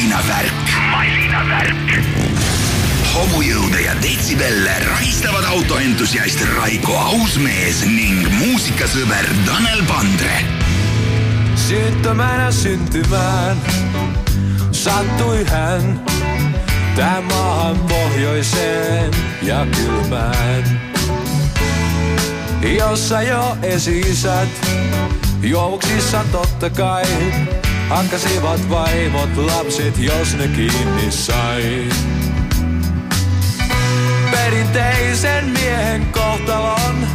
masinavärk. masinavärk. hobujõude ja detsibelle rahistavad autoentusiast Raiko Ausmees ning muusikasõber Tanel Pandre. Syyttömänä syntymään sattui hän tähän maahan pohjoiseen ja kylmään. Jossa jo esi-isät juovuksissa totta kai hakkasivat vaimot lapset, jos ne kiinni sai. Perinteisen miehen kohtalon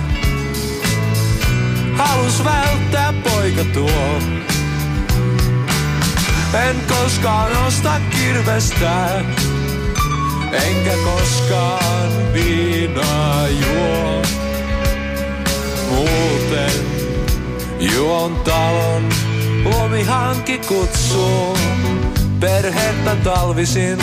halus välttää poika tuo. En koskaan osta kirvestä, enkä koskaan viinaa juo. Muuten juon talon, luomihanki kutsuu perhettä talvisin.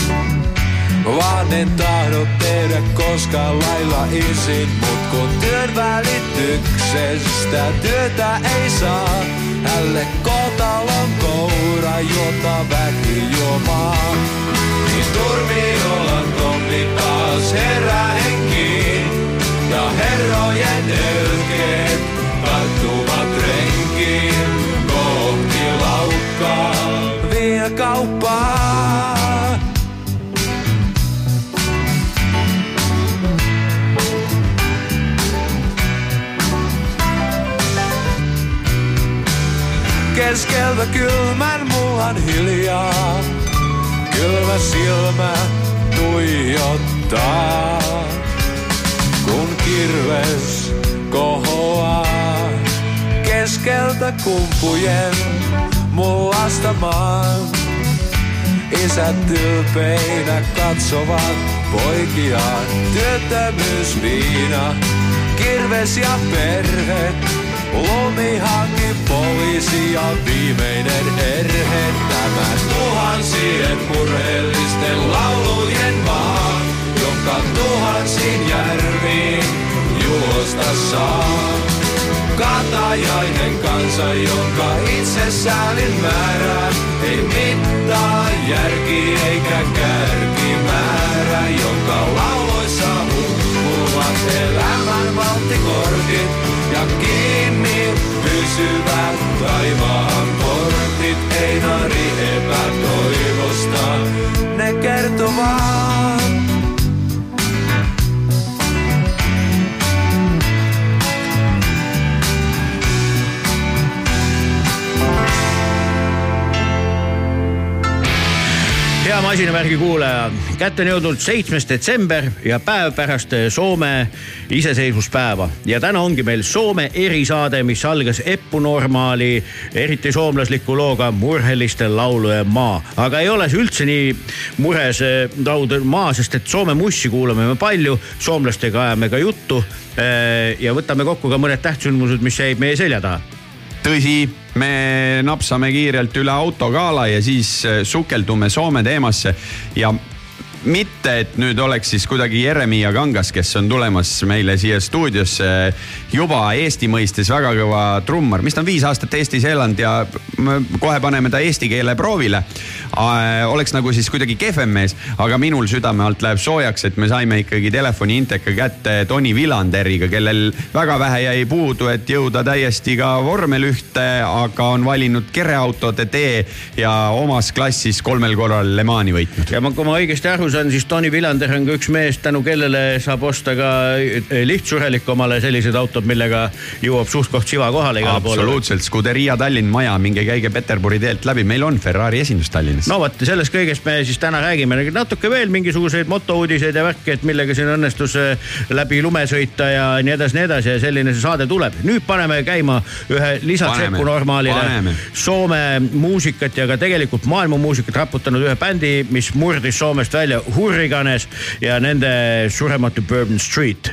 Vaan en tahdo tehdä koskaan lailla isin Mut kun työn välityksestä työtä ei saa Hälle kotalon koura juota väki juomaa Niin turmiolan tommi taas herää henkiin Ja herrojen ölkeet kauppaa Keskeltä kylmän mullan hiljaa. Kylmä silmä tuijottaa. Kun kirves kohoaa. Keskeltä kumpujen mullasta maan. Isät ylpeinä katsovat poikiaan. Työttömyys, viina, kirves ja perhe. Lumihanki, poliisi ja viimeinen erhe. Tämä tuhansien murheellisten laulujen maa, joka tuhansin järviin juosta saa. Katajainen kansa, jonka itsessäälin määrää, ei mittaa järki eikä kärki määrä, jonka lauloissa hukkuvat elämän valtikortit ja kiinni pysyvät taivaan portit. Einari epätoivosta ne kertovat. Hea masinavärgi kuulaja, kätte on jõudnud seitsmes detsember ja päev pärast Soome iseseisvuspäeva. Ja täna ongi meil Soome erisaade, mis algas Eppu Normaali eriti soomlasliku looga Murhelistel lauluja maa, aga ei ole see üldse nii mures eh, laud maa, sest et Soome mussi kuulame me palju, soomlastega ajame ka juttu eh, ja võtame kokku ka mõned tähtsündmused, mis jäid meie selja taha tõsi, me napsame kiirelt üle autogala ja siis äh, sukeldume Soome teemasse ja mitte, et nüüd oleks siis kuidagi Jeremiah Kangas, kes on tulemas meile siia stuudiosse juba Eesti mõistes väga kõva trummar, mis ta on viis aastat Eestis elanud ja kohe paneme ta eesti keele proovile. oleks nagu siis kuidagi kehvem mees, aga minul südame alt läheb soojaks, et me saime ikkagi telefoni inteka kätte Toni Villanderiga, kellel väga vähe jäi puudu, et jõuda täiesti ka vormelühte, aga on valinud kereautode tee ja omas klassis kolmel korral Le Mani võitnud. ja ma, kui ma õigesti aru saan, siis Tony Villander on ka üks mees, tänu kellele saab osta ka lihtsurelik omale sellised autod, millega jõuab suht-koht siva kohale igale poole. absoluutselt, Scuderia Tallinn maja, minge käige Peterburi teelt läbi, meil on Ferrari esindus Tallinnas. no vot, sellest kõigest me siis täna räägime, natuke veel mingisuguseid motouudiseid ja värki, et millega siin õnnestus äh, läbi lume sõita ja nii edasi, nii edasi ja selline see saade tuleb. nüüd paneme käima ühe lisaks Paneme, Eppu Normaalile. Soome muusikat ja ka tegelikult maailma muusikat raputanud ühe bändi, mis murdis Soomest välja Hurriganes ja nende surematu Bourbon Street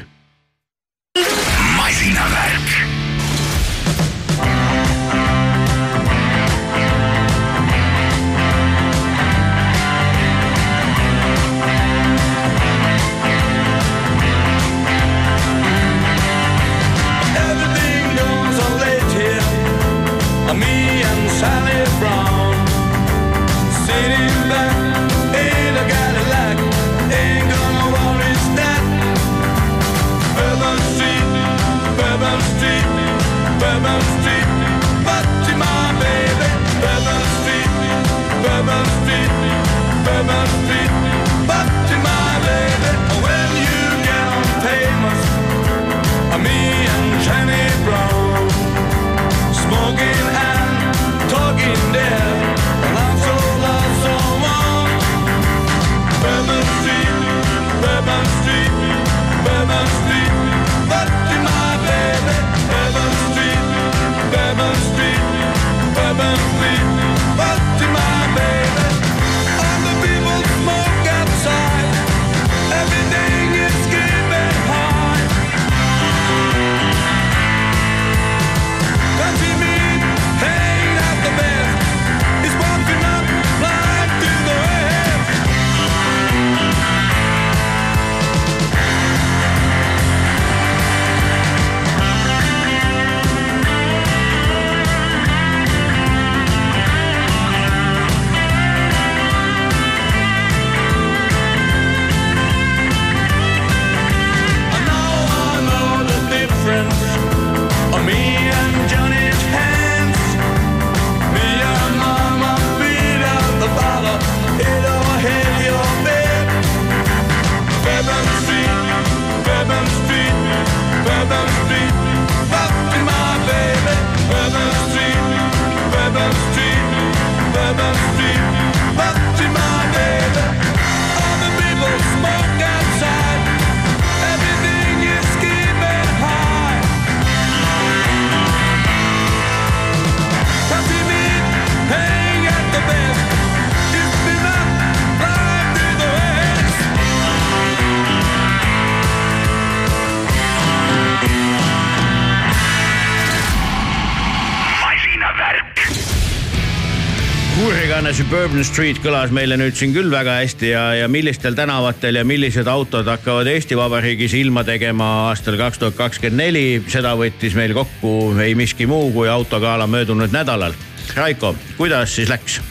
hurrikaane Suburban Street kõlas meile nüüd siin küll väga hästi ja, ja millistel tänavatel ja millised autod hakkavad Eesti Vabariigis ilma tegema aastal kaks tuhat kakskümmend neli, seda võttis meil kokku ei miski muu kui autogala möödunud nädalal. Raiko, kuidas siis läks?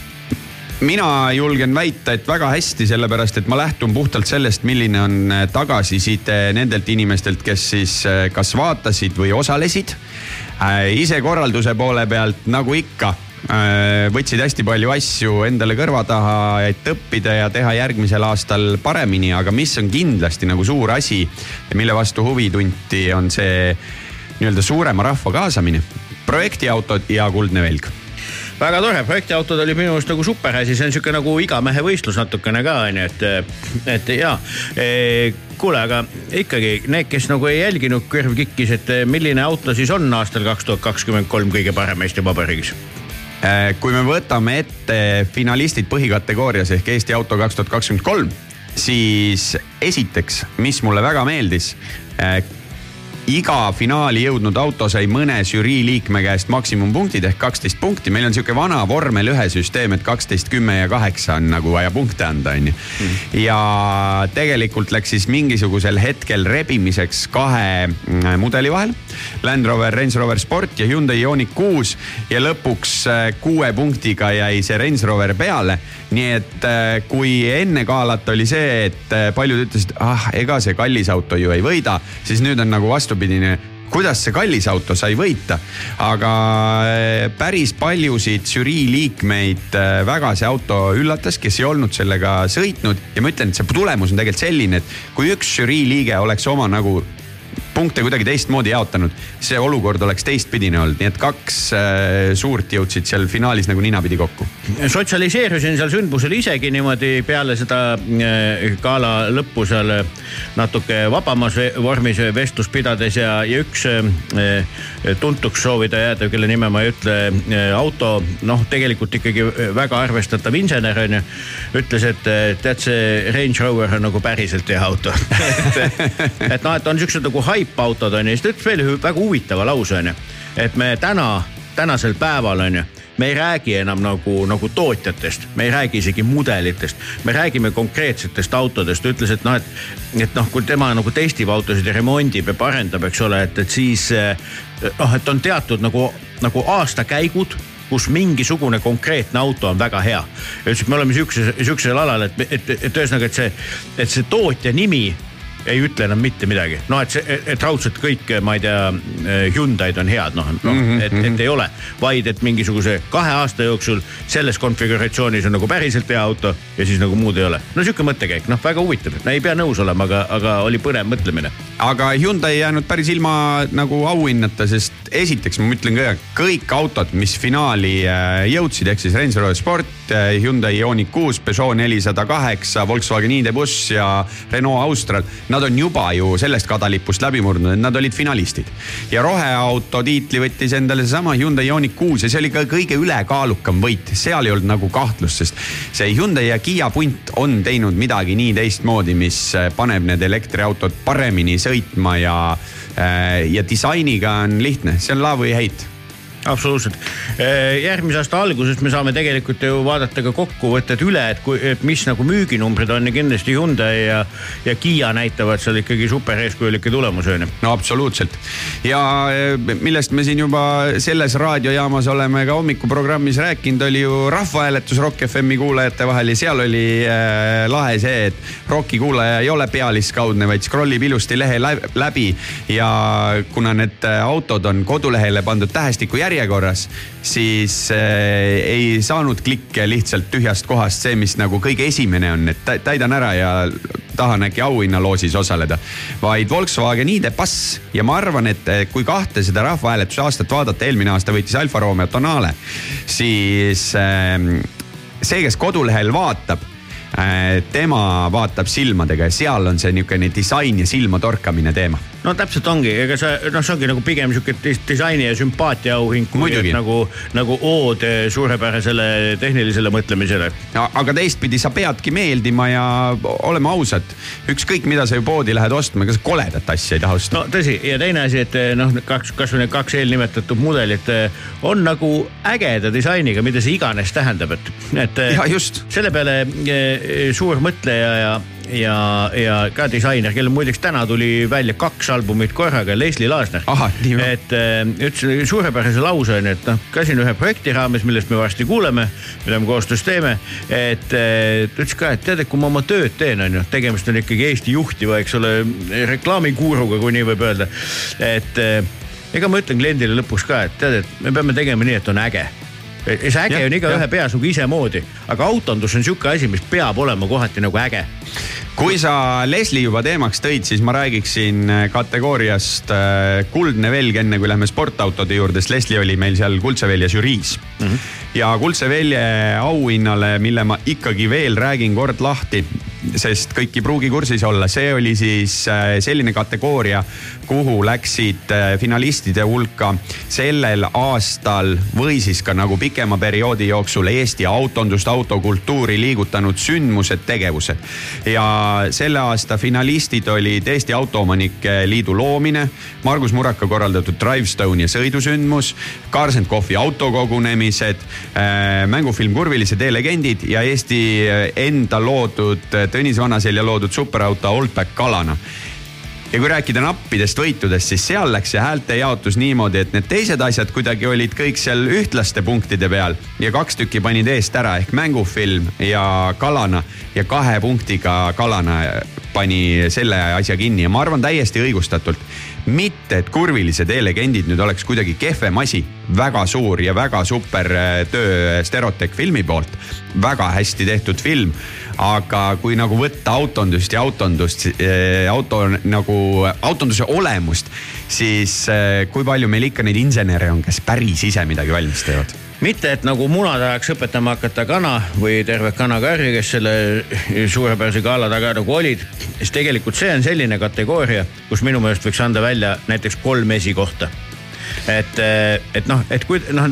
mina julgen väita, et väga hästi, sellepärast et ma lähtun puhtalt sellest, milline on äh, tagasiside nendelt inimestelt, kes siis äh, kas vaatasid või osalesid. ise korralduse poole pealt, nagu ikka, võtsid hästi palju asju endale kõrva taha, et õppida ja teha järgmisel aastal paremini, aga mis on kindlasti nagu suur asi mille vastu huvi tunti, on see nii-öelda suurema rahva kaasamine, projektiautod ja kuldne velg väga tore, projektiautod oli minu arust nagu super asi, see on sihuke nagu igamehe võistlus natukene ka onju, et, et ja. kuule, aga ikkagi need, kes nagu ei jälginud, kõrv kikkis, et milline auto siis on aastal kaks tuhat kakskümmend kolm kõige parem Eesti Vabariigis? Äh, kui me võtame ette finalistid põhikategoorias ehk Eesti auto kaks tuhat kakskümmend kolm, siis esiteks, mis mulle väga meeldis. Iga finaali jõudnud auto sai mõne žürii liikme käest maksimumpunktid ehk kaksteist punkti, meil on sihuke vana vormel ühe süsteem, et kaksteist, kümme ja kaheksa on nagu vaja punkte anda, onju. ja tegelikult läks siis mingisugusel hetkel rebimiseks kahe mm, mudeli vahel. Land Rover, Range Rover Sport ja Hyundai Ioniq kuus ja lõpuks äh, kuue punktiga jäi see Range Rover peale. nii et äh, kui enne kaalata oli see, et äh, paljud ütlesid, ah ega see kallis auto ju ei võida, siis nüüd on nagu vastupidine kuidas see kallis auto sai võita, aga äh, päris paljusid žürii liikmeid äh, väga see auto üllatas, kes ei olnud sellega sõitnud. Ja ma ütlen, et see tulemus on tegelikult selline, et kui üks žürii liige oleks oma nagu punkte kuidagi teistmoodi jaotanud, see olukord oleks teistpidine olnud, nii et kaks äh, suurt jõudsid seal finaalis nagu ninapidi kokku. sotsialiseerusin seal sündmusel isegi niimoodi peale seda äh, gala lõppu seal äh, natuke vabamas vormis vestlust pidades ja, ja üks äh, tuntuks soovida jääda, kelle nime ma ei ütle, auto noh, tegelikult ikkagi väga arvestatav insener on ju, ütles, et äh, tead, see Range Rover on nagu päriselt hea auto et, et noh, et on siuksed nagu haipautod on ju, siis ta ütles veel ühe väga huvitava lause on ju, et me täna, tänasel päeval on ju me ei räägi enam nagu, nagu tootjatest, me ei räägi isegi mudelitest, me räägime konkreetsetest autodest, ta ütles, et noh, et, et noh, kui tema nagu testib autosid ja remondib ja parendab, eks ole, et, et siis noh, et on teatud nagu, nagu aastakäigud kus mingisugune konkreetne auto on väga hea. ütles, et me oleme siukses, siuksel alal, et, et, et ühesõnaga, et see, et see tootja nimi ei ütle enam mitte midagi, noh, et see, et raudselt kõik, ma ei tea, Hyundai'd on head, noh no, mm, -hmm. et, et ei ole, vaid et mingisuguse kahe aasta jooksul selles konfiguratsioonis on nagu päriselt hea auto ja siis nagu muud ei ole. no sihuke mõttekäik, noh, väga huvitav, no ei pea nõus olema, aga, aga oli põnev mõtlemine. aga Hyundai ei jäänud päris ilma nagu auhinnata, sest esiteks ma ütlen ka, kõik autod, mis finaali äh, jõudsid, ehk siis Range Rover Sport, Hyundai Ioniq kuus, Peugeot nelisada kaheksa, Volkswagen ID.Buzz ja Renault Austral, nad on juba ju sellest kadalipust läbi murdnud, et nad olid finalistid. ja roheauto tiitli võttis endale seesama Hyundai Ioniq kuus ja see oli ka kõige ülekaalukam võit, seal ei olnud nagu kahtlust, sest see Hyundai ja Kiia punt on teinud midagi nii teistmoodi, mis äh, paneb need elektriautod paremini sõitma ja, ja disainiga on lihtne, see on love või hate absoluutselt, järgmise aasta alguses me saame tegelikult ju vaadata ka kokkuvõtted üle, et kui, et mis nagu müüginumbrid on ja kindlasti Hyundai ja, ja Kiia näitavad seal ikkagi super eeskujulikke tulemusi on ju. no absoluutselt. Ja eh, millest me siin juba selles raadiojaamas oleme ka hommikuprogrammis rääkinud, oli ju rahvahääletus Rock FM-i kuulajate vahel ja seal oli äh, lahe see, et Rocki kuulaja ei ole pealiskaudne, vaid scroll ib ilusti lehe lä- läbi. Ja kuna need äh, autod on kodulehele pandud tähestiku järjekorras, siis äh, ei saanud klikke lihtsalt tühjast kohast see, mis nagu kõige esimene on, et tä- täidan ära ja tahan äkki auhinnaloosis osaleda, vaid Volkswagen ID.Pass ja ma arvan, et eh, kui kahte seda rahvahääletuse aastat vaadata, eelmine aasta võitis Alfa Romeo Tonale, siis äh, see, kes kodulehel vaatab, tema vaatab silmadega ja seal on see niisugune disain ja silma torkamine teema. No täpselt ongi, ega sa noh, see ongi nagu pigem sihuke dis- disaini ja sümpaatia et nagu, nagu ood suurepärasele tehnilisele mõtlemisele. aga teistpidi sa peadki meeldima ja oleme ausad, ükskõik mida sa ju poodi lähed ostma, ega sa koledat asja ei taha osta. no tõsi, ja teine asi, et noh, kaks, kasvõi need kaks eelnimetatud mudelit eh, on nagu ägeda disainiga, mida see iganes tähendab, et, et eh, Ja just. selle peale eh, suur mõtleja ja ja, ja ka disainer, kellel muideks täna tuli välja kaks albumit korraga, Leslie Laasner. Et äh, ütles suurepärase lause onju, et noh, käisin ühe projekti raames, millest me varsti kuuleme, mida me koostöös teeme. et äh, ta ütles ka, et tead, et kui ma oma tööd teen, onju, tegemist on ikkagi Eesti juhtiva, eks ole, reklaamikuuruga, kui nii võib öelda. et äh, ega ma ütlen kliendile lõpuks ka, et tead, et me peame tegema nii, et on äge ja see äge Jah, on igaühe peas nagu isemoodi, aga autondus on sihuke asi, mis peab olema kohati nagu äge kui sa Leslie juba teemaks tõid, siis ma räägiksin äh, kategooriast äh, Kuldne velg, enne kui lähme sportautode juurde, sest Leslie oli meil seal Kuldse Velje žüriis mm. -hmm. ja Kuldse Velje auhinnale, mille ma ikkagi veel räägin kord lahti, sest kõik ei pruugi kursis olla, see oli siis äh, selline kategooria, kuhu läksid finalistide hulka sellel aastal või siis ka nagu pikema perioodi jooksul Eesti autondust, autokultuuri liigutanud sündmused, tegevused. ja selle aasta finalistid olid Eesti Autoomanike Liidu loomine, Margus Muraka korraldatud Drivestone ja sõidusündmus, and Coffee autokogunemised, mängufilm Kurvilise tee legendid ja Eesti äh, enda loodud, Tõnis Vanaselja loodud superauto Oldback Kalana ja kui rääkida nappidest võitudest, siis seal läks see häälte jaotus niimoodi, et need teised asjad kuidagi olid kõik seal ühtlaste punktide peal ja kaks tükki panid eest ära ehk mängufilm ja Kalana ja kahe punktiga Kalana pani selle asja kinni ja ma arvan täiesti õigustatult. mitte, et kurvilise tee legendid nüüd oleks kuidagi kehvem asi, väga suur ja väga super äh, töö Sterotech filmi poolt, väga hästi tehtud film aga kui nagu võtta autondust ja autondust, auto nagu autonduse olemust, siis kui palju meil ikka neid insenere on, kes päris ise midagi valmis teevad? mitte, et nagu muna tahaks õpetama hakata kana või tervet kanakarja, kes selle suurepärase gala taga nagu olid, siis tegelikult see on selline kategooria, kus minu meelest võiks anda välja näiteks kolm esikohta et, et noh, et kui noh,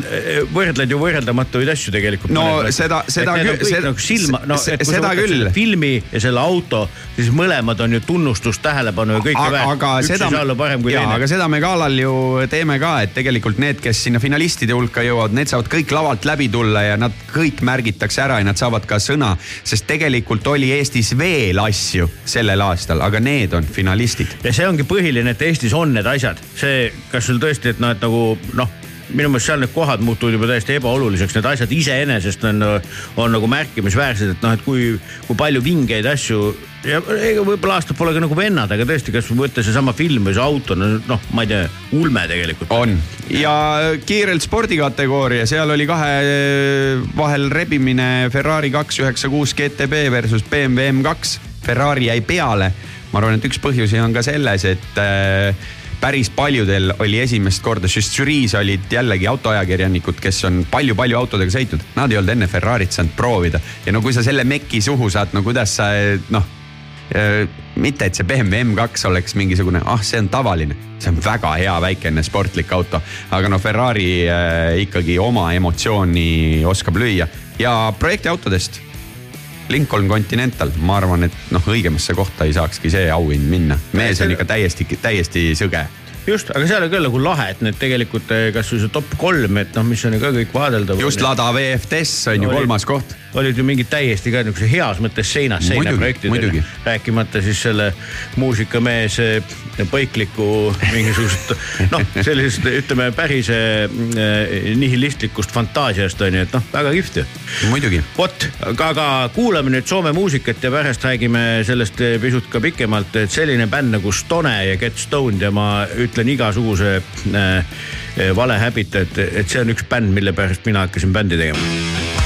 võrdled ju võrreldamatuid asju tegelikult. No seda- seda küll- seda- nagu silma, no seda küll. filmi ja selle auto, siis mõlemad on ju tunnustust, tähelepanu ja kõike aga, väärt. aga üks seda ei saa olla parem kui jaa, aga teine. seda me galal ju teeme ka, et tegelikult need, kes sinna finalistide hulka jõuavad, need saavad kõik lavalt läbi tulla ja nad kõik märgitakse ära ja nad saavad ka sõna, sest tegelikult oli Eestis veel asju sellel aastal, aga need on finalistid ja see ongi põhiline, et Eestis on need asjad, see, kas sul tõesti, et noh, et nagu noh, minu meelest seal need kohad muutuvad juba täiesti ebaoluliseks, need asjad iseenesest on, on nagu märkimisväärsed, et noh, et kui, kui palju vingeid asju ja ega võib-olla aastad pole ka nagu vennad, aga tõesti, kas võtta seesama film või see auto, no noh, ma ei tea, ulme tegelikult. on ja kiirelt spordikategooria, seal oli kahe vahel rebimine Ferrari kaks üheksa kuus GTB versus BMW M2. Ferrari jäi peale, ma arvan, et üks põhjusi on ka selles, et äh, päris paljudel oli esimest korda, sest žüriis olid jällegi autoajakirjanikud, kes on palju-palju autodega sõitnud, nad ei olnud enne Ferrarit saanud proovida. Ja no kui sa selle meki suhu saad, no kuidas sa noh mitte, et see BMW M2 oleks mingisugune, ah, see on tavaline, see on väga hea väikene sportlik auto, aga no Ferrari äh, ikkagi oma emotsiooni oskab lüüa. Ja projektiautodest. Lincoln Continental, ma arvan, et noh, õigemasse kohta ei saakski see auhind minna, mees on ikka täiesti, täiesti sõge just, aga seal on küll nagu lahe, et need tegelikult eh, kasvõi see top kolm, et noh, mis on ju ka kõik vaadeldav. just Lada VFTS on ju Oli- kolmas koht. olid ju mingid täiesti ka niisuguse heas mõttes seinas seina projektid rääkimata siis selle muusikamees eh, põikliku mingisugust noh, sellisest ütleme päris eh, nihilistlikust fantaasiast on ju, et noh, väga kihvt ju muidugi. vot, aga, kuulame nüüd Soome muusikat ja pärast räägime sellest pisut ka pikemalt, et selline bänd nagu Stone ja Get Stoned ja ma ütlen igasuguse äh, äh, vale häbita, et, et see on üks bänd, mille pärast mina hakkasin bändi tegema.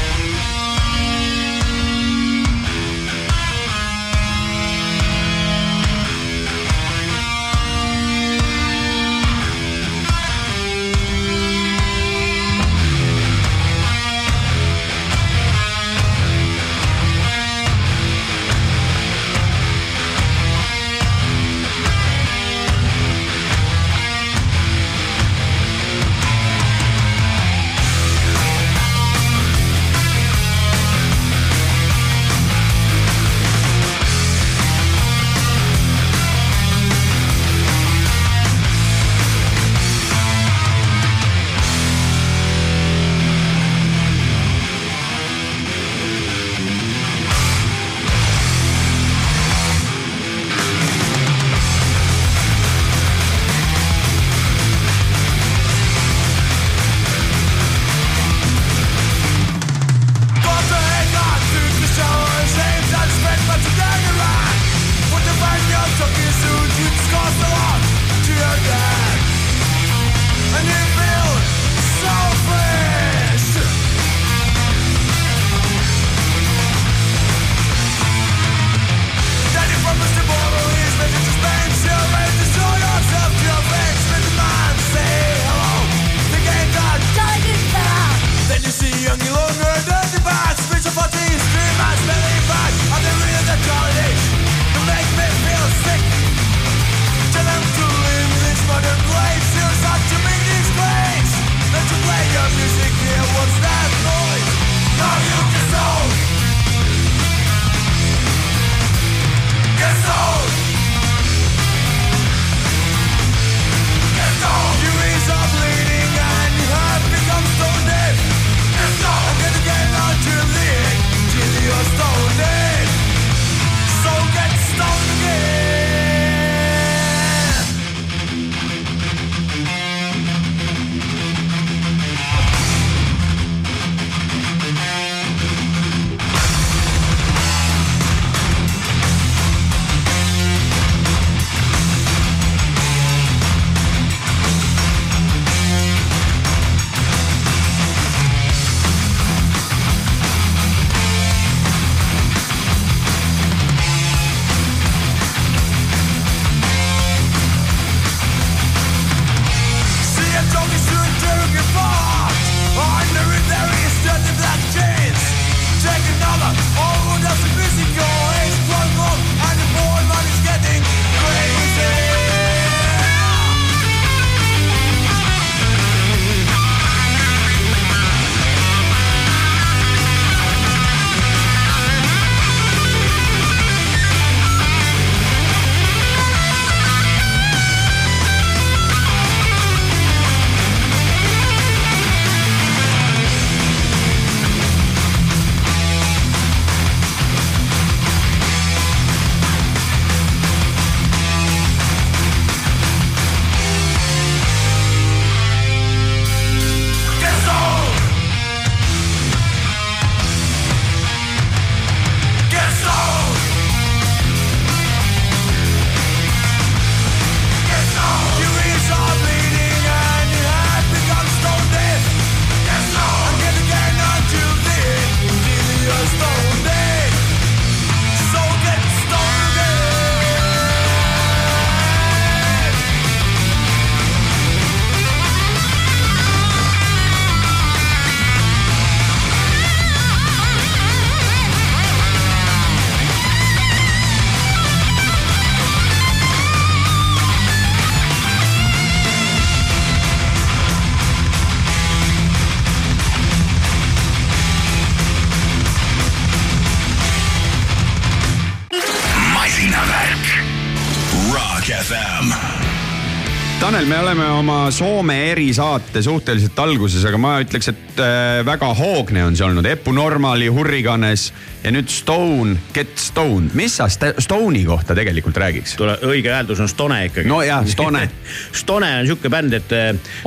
Erisaate suhteliselt alguses, aga ma ütleks, et äh, väga hoogne on see olnud. Epu Normali, Hurriganes ja nüüd Stone, Get Stoned. mis sa St- Stone'i kohta tegelikult räägiks? tule, õige hääldus on Stone ikkagi. no jah, Stone. Stone on sihuke bänd, et.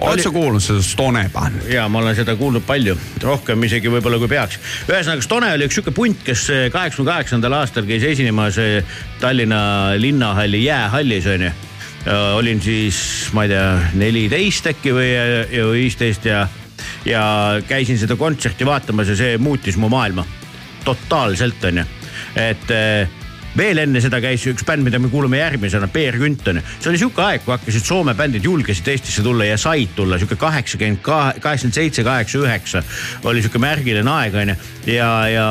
oled sa kuulnud seda Stone bändi? ja ma olen seda kuulnud palju, rohkem isegi võib-olla kui peaks. ühesõnaga Stone oli üks sihuke punt, kes kaheksakümne kaheksandal aastal käis esinemas Tallinna linnahalli jäähallis onju. Olin siis, ma ei tea, neliteist äkki või viisteist ja, ja käisin seda kontserti vaatamas ja see muutis mu maailma totaalselt onju, et eh, veel enne seda käis üks bänd, mida me kuulame järgmisena, Peer Künton. see oli sihuke aeg, kui hakkasid Soome bändid julgesid Eestisse tulla ja said tulla, sihuke kaheksakümmend, kaheksakümmend seitse, kaheksa, üheksa oli sihuke märgiline aeg onju ja, ja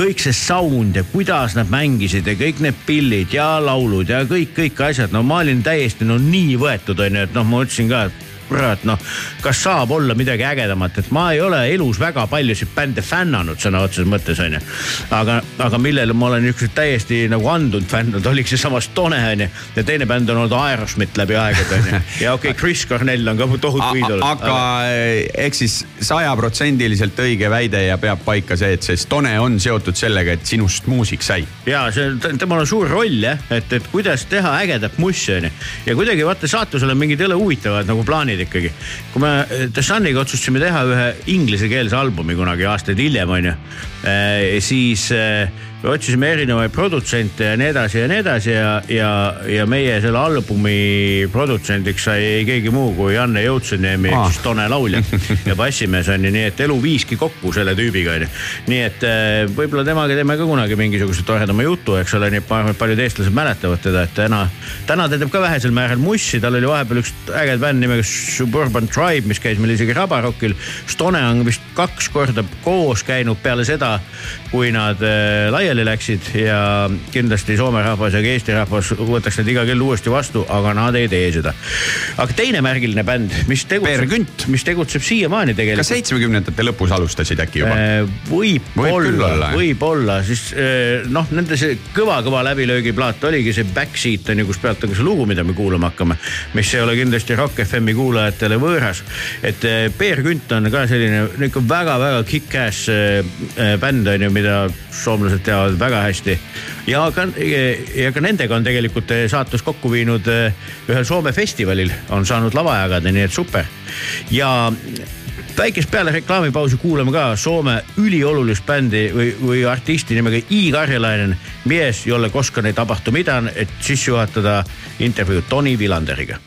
kõik see sound ja kuidas nad mängisid ja kõik need pillid ja laulud ja kõik, kõik asjad, no ma olin täiesti no nii võetud onju, et noh, ma ütlesin ka, et kurat noh, kas saab olla midagi ägedamat, et ma ei ole elus väga paljusid bände fännanud sõna otseses mõttes onju. aga, aga millele ma olen niisugused täiesti nagu andunud fännanud, oligi seesama Stone onju ja teine bänd on olnud Aerosmith läbi aegade onju. ja okei okay,, Chris Cornell on ka tohutu iidol. aga eh, ehk siis sajaprotsendiliselt õige väide ja peab paika see, et see Stone on seotud sellega, et sinust muusik sai. ja see, temal on suur roll jah, et, et kuidas teha ägedat mussi onju. ja kuidagi vaata saatusel on mingid jõle huvitavad nagu plaanid ikkagi. kui me eh, The Suniga otsustasime teha ühe inglisekeelse albumi kunagi aastaid hiljem onju, siis eh, me otsisime erinevaid produtsente ja nii edasi ja nii edasi ja, ja, ja meie selle albumi produtsendiks sai ei keegi muu kui Janne Joutseniemi ehk Ah. siis Tone laulja ja bassimees on ju, nii et elu viiski kokku selle tüübiga onju. nii et eh, võib-olla temaga teeme ka kunagi mingisuguse toredama jutu, eks ole, nii et ma arvan, et paljud eestlased mäletavad teda, et täna, täna ta teeb ka vähesel määral mussi, tal oli vahepeal üks äge bänd nimega Suburban Tribe, mis käis meil isegi Rabarokil. Stone on vist kaks korda koos käinud peale seda, kui nad eh, laiali läksid ja kindlasti Soome rahvas ja ka Eesti rahvas võtaks need iga kell uuesti vastu, aga nad ei tee seda. aga teine märgiline bänd, mis tegutseb mis tegutseb siiamaani kas tegelikult. seitsmekümnendate lõpus alustasid äkki juba? võib Võib küll olla, olla, jah. võib-olla, siis eh, noh, nende see kõva-kõva läbilöögiplaat oligi see Backseat on ju, kus pealt on ka see lugu, mida me kuulama hakkame. mis ei ole kindlasti Rock FM-i kuulajatele võõras. et Peer Künt on ka selline niisugune väga-väga kick-ass bänd on ju, mida soomlased teavad väga hästi. ja ka, ja ka nendega on tegelikult eh, saatus kokku viinud eh, ühel Soome festivalil on saanud lava jagada, nii et super. ja väikest peale reklaamipausi kuulame ka Soome üliolulist bändi või, või artisti nimega I Karjalainen, mies, jolle koskaan ei tapahtu midagi, et sisse juhatada intervjuu Toni Vilanderiga.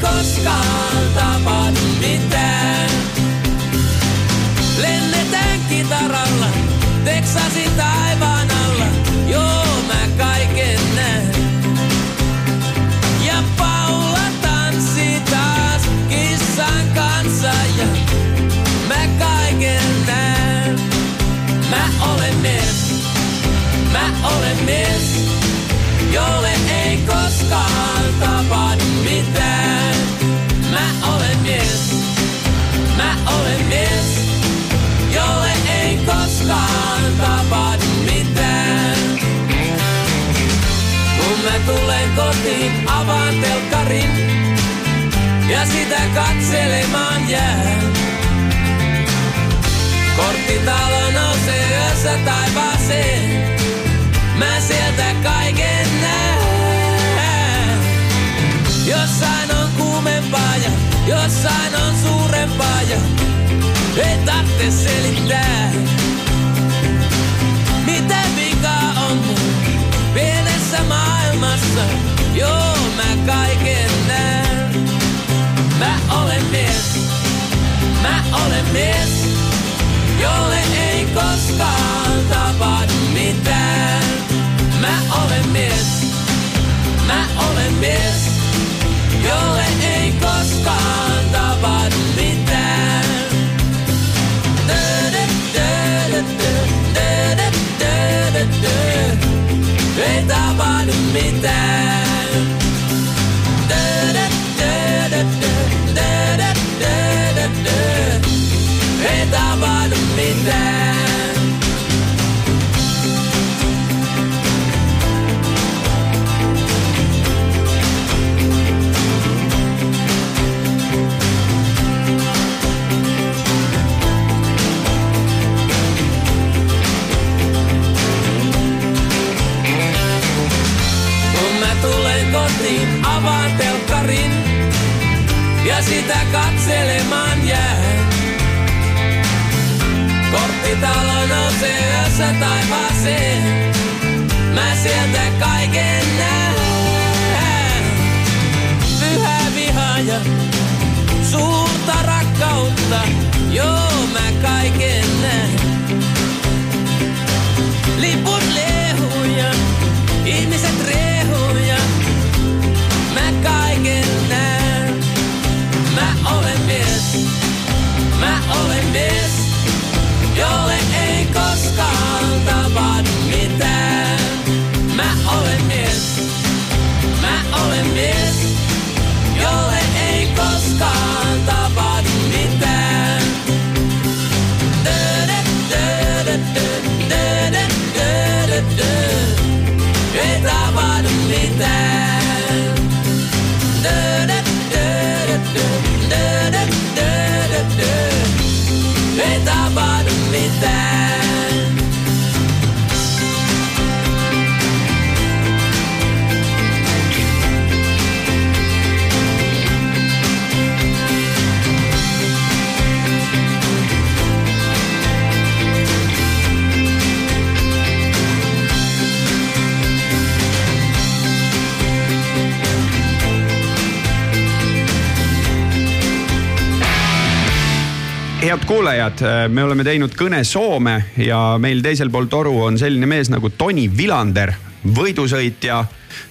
Koskaan tapahdu mitään. Lennetään kitaralla, Teksasin taivaan alla, joo mä kaiken näen. Ja Paula tanssi taas kissan kanssa ja mä kaiken näen. Mä olen mies, mä olen mies, jolle ei koskaan tapahdu kotiin, avaan telkkarin ja sitä katselemaan jään. Korttitalo nousee yössä taivaaseen. Mä sieltä kaiken näen. Jossain on kuumempaa ja jossain on suurempaa ja ei tarvitse selittää. Mitä vikaa on mun pienessä maailmassa? Kaiken näen. Mä olen mies, mä olen mies, jolle ei koskaan tapahdu mitään. Mä olen mies, mä olen mies, jolle ei koskaan tapahdu mitään. Ei tapahdu mitään. ja sitä katselemaan jään. Korttitalo nousee yössä taivaaseen, mä sieltä kaiken näen. Pyhä vihaja, suurta rakkautta, joo mä kaiken näen. Liput lehuja, ihmiset rehuja, mä kaiken näen. Mä olen mies, mä olen mies, jolle ei koskaan tapahdu mitään. Mä olen mies, mä olen mies, jolle ei koskaan tapahdu mitään. Dö, dö, dö, dö, dö, dö. Ei tapahdu mitään. that head kuulajad, me oleme teinud kõne Soome ja meil teisel pool toru on selline mees nagu Toni Vilander, võidusõitja,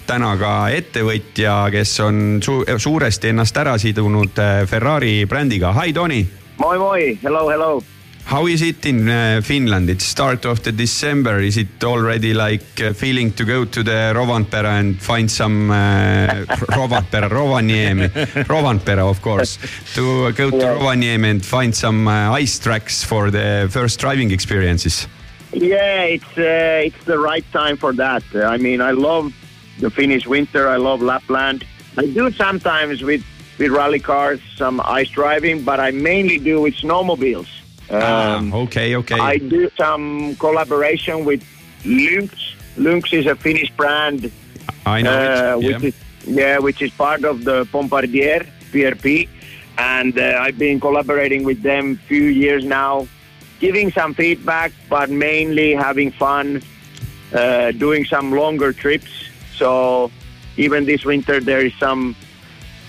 täna ka ettevõtja, kes on su suuresti ennast ära sidunud äh, Ferrari brändiga. Hi Toni, Moi moi, hello, hello. How is it in uh, Finland? It's start of the December, is it already like uh, feeling to go to the Rovanpera and find some uh, Rovanpera, Rovaniemi, Rovanpera of course, to go to Yeah. Rovaniemi and find some uh, ice tracks for the first driving experiences? Yeah, it's uh, it's the right time for that. I mean, I love the Finnish winter. I love Lapland. I do sometimes with with rally cars some ice driving, but I mainly do with snowmobiles. Um, ah, okay, okay. I do some collaboration with Lynx. Lynx is a Finnish brand I know uh, it, which yeah. is yeah, which is part of the Bombardier PRP, and uh, I've been collaborating with them few years now, giving some feedback, but mainly having fun, uh, doing some longer trips. So even this winter there is some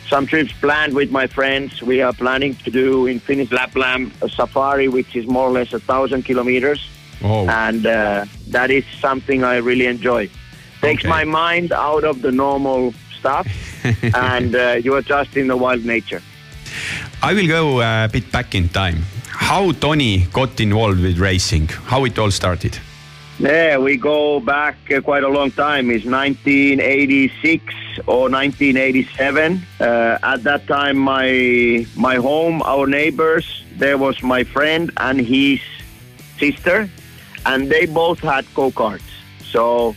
some trips planned with my friends. We are planning to do in Finnish Lapland a safari, which is more or less a thousand kilometers Oh, and uh, that is something I really enjoy. Takes Okay. my mind out of the normal stuff, and uh, you are just in the wild nature. I will go a bit back in time. How Tony got involved with racing? How it all started? Yeah, we go back uh, quite a long time. It's 1986 or 1987. Uh, at that time, my my home, our neighbors, there was my friend and his sister, and they both had go karts. So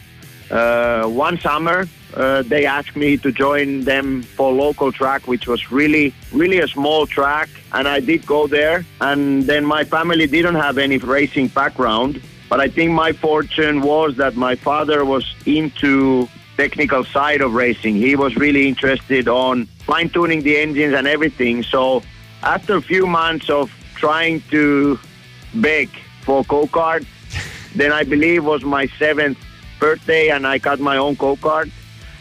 uh, one summer, uh, they asked me to join them for local track, which was really, really a small track, and I did go there. And then my family didn't have any racing background, but I think my fortune was that my father was into technical side of racing. He was really interested on fine tuning the engines and everything. So after a few months of trying to beg for go kart, then I believe was my seventh birthday, and I got my own go kart.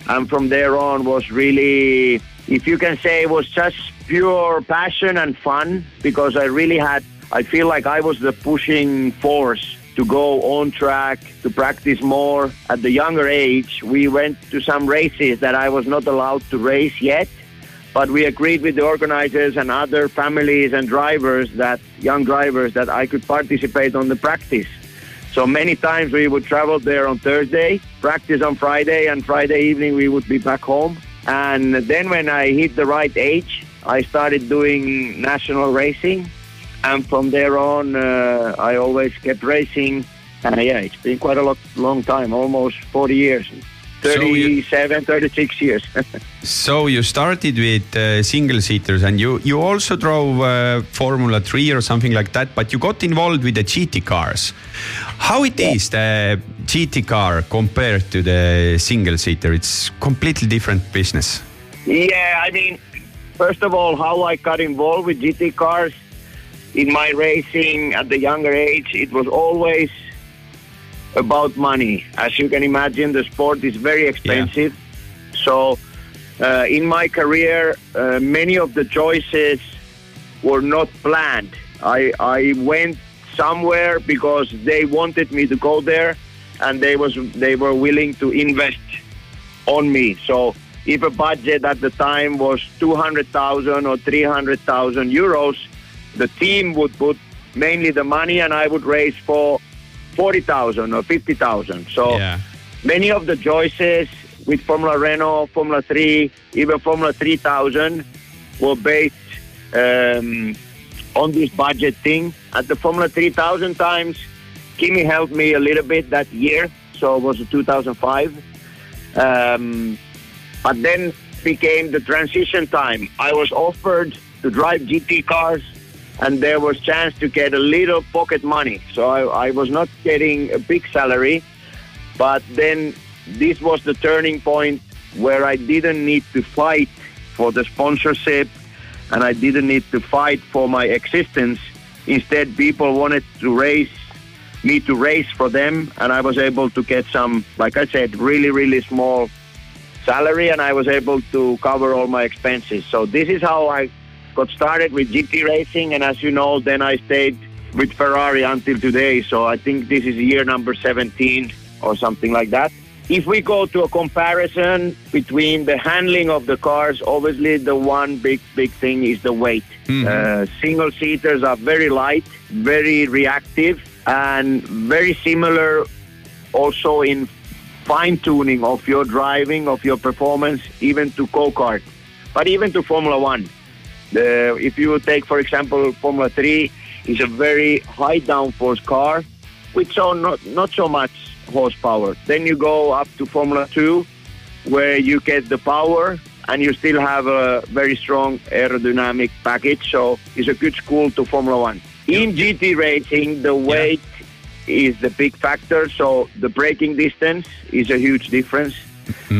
And from there on was really, if you can say, it was just pure passion and fun because I really had. I feel like I was the pushing force to go on track to practice more. At the younger age, we went to some races that I was not allowed to race yet but we agreed with the organizers and other families and drivers that young drivers that I could participate on the practice. So many times we would travel there on Thursday, practice on Friday, and Friday evening we would be back home. And then when I hit the right age, I started doing national racing. And from there on, uh, I always kept racing. And yeah, it's been quite a lo- long time, almost 40 years. So you- 37, 36 years. So you started with uh, single seaters and you, you also drove uh, Formula 3 or something like that, but you got involved with the GT cars. How it is the GT car compared to the single seater? It's completely different business. Yeah, I mean, first of all, how I got involved with GT cars in my racing at the younger age, it was always about money. As you can imagine, the sport is very expensive. So, uh, in my career, uh, many of the choices were not planned. I, I went somewhere because they wanted me to go there, and they was they were willing to invest on me. So if a budget at the time was 200,000 or 300,000 euros, the team would put mainly the money and I would raise for 40,000 or 50,000. So Yeah. many of the choices with Formula Renault, Formula 3, even Formula 3000 were based um, on this budget thing. At the Formula 3000 times, Kimi helped me a little bit that year, so it was 2005. Um, but then became the transition time. I was offered to drive GT cars, and there was chance to get a little pocket money. So I, I was not getting a big salary, but then this was the turning point where I didn't need to fight for the sponsorship, and I didn't need to fight for my existence. Instead, people wanted to race me to race for them, and I was able to get some, like I said, really, really small salary, and I was able to cover all my expenses. So this is how I got started with GT racing, and as you know, then I stayed with Ferrari until today. So I think this is year number 17 or something like that. If we go to a comparison between the handling of the cars, obviously the one big, big thing is the weight. Uh, single seaters are very light, very reactive, and very similar also in fine tuning of your driving, of your performance, even to go kart, but even to Formula One. The, if you take, for example, Formula 3 is a very high downforce car with so not, not so much horsepower. Then you go up to Formula 2 where you get the power and you still have a very strong aerodynamic package. So it's a good school to Formula 1. In GT racing, the weight is the big factor. So the braking distance is a huge difference.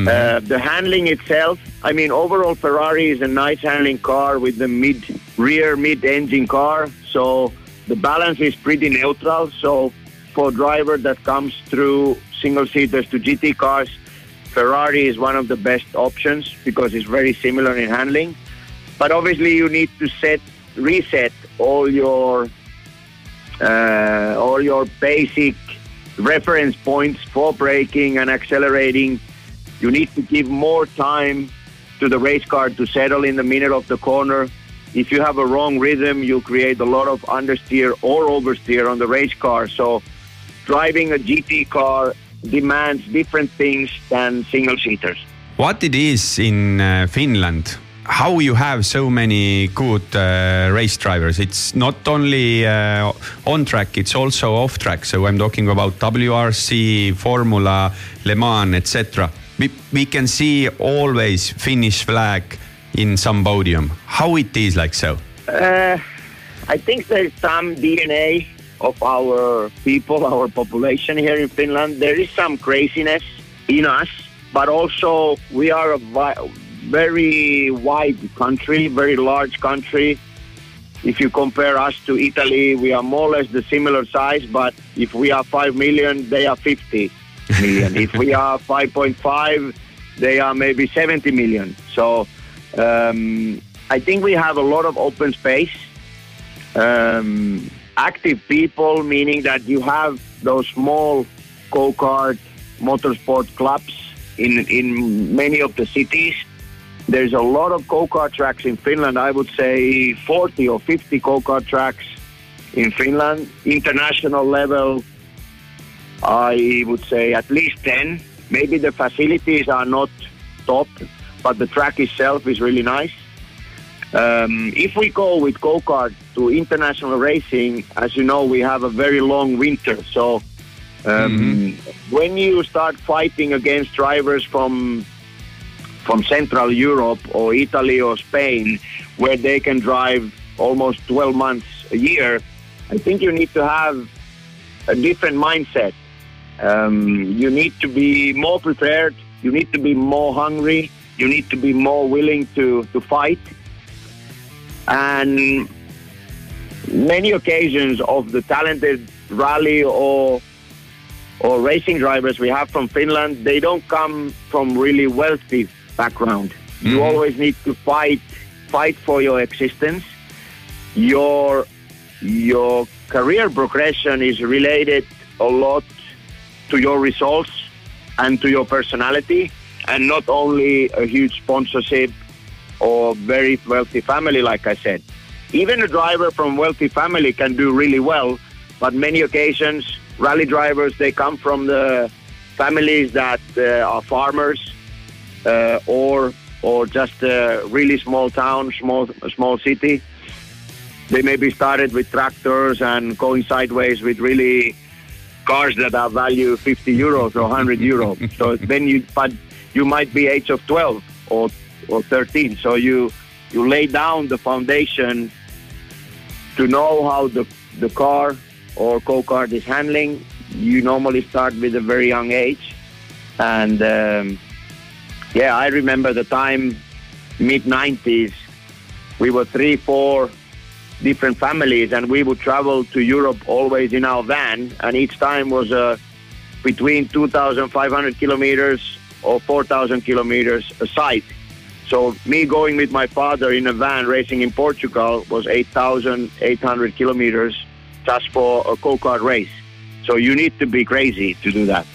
Uh, the handling itself, I mean, overall Ferrari is a nice handling car with the mid rear mid engine car. So the balance is pretty neutral. So for a driver that comes through single seaters to GT cars, Ferrari is one of the best options because it's very similar in handling. But obviously, you need to set reset all your uh, all your basic reference points for braking and accelerating. You need to give more time to the race car to settle in the middle of the corner. If you have a wrong rhythm, you create a lot of understeer or oversteer on the race car. So driving a GT car demands different things than single seaters. What it is in uh, Finland? How you have so many good uh, race drivers? It's not only uh, on track; it's also off track. So I'm talking about WRC, Formula, Le Mans, etc. We, we can see always Finnish flag in some podium. How it is like so? Uh, I think there's some DNA of our people, our population here in Finland. There is some craziness in us, but also we are a very wide country, very large country. If you compare us to Italy, we are more or less the similar size, but if we are 5 million, they are 50 million. if we are 5.5, they are maybe 70 million. So um, I think we have a lot of open space um, active people, meaning that you have those small go-kart motorsport clubs in, in many of the cities. There's a lot of go-kart tracks in Finland. I would say 40 or 50 go-kart tracks in Finland. International level, I would say at least 10. Maybe the facilities are not top, but the track itself is really nice. Um, if we go with go kart to international racing, as you know, we have a very long winter. So um, when you start fighting against drivers from from Central Europe or Italy or Spain, where they can drive almost 12 months a year, I think you need to have a different mindset. Um, you need to be more prepared. You need to be more hungry. You need to be more willing to, to fight. And many occasions of the talented rally or or racing drivers we have from Finland, they don't come from really wealthy background. You always need to fight fight for your existence. Your your career progression is related a lot to your results and to your personality and not only a huge sponsorship or very wealthy family like I said. Even a driver from wealthy family can do really well, but many occasions rally drivers they come from the families that uh, are farmers uh, or or just a really small town, small small city. They maybe started with tractors and going sideways with really cars that are value 50 euros or 100 euros. so then you, but you might be age of 12 or or 13. So you you lay down the foundation to know how the the car or go-kart is handling. You normally start with a very young age, and um, yeah, I remember the time mid 90s. We were three, four different families, and we would travel to Europe always in our van, and each time was uh, between 2,500 kilometers or 4,000 kilometers a side. So me going with my father in a van racing in Portugal was 8,800 kilometers just for a go-kart race. So you need to be crazy to do that.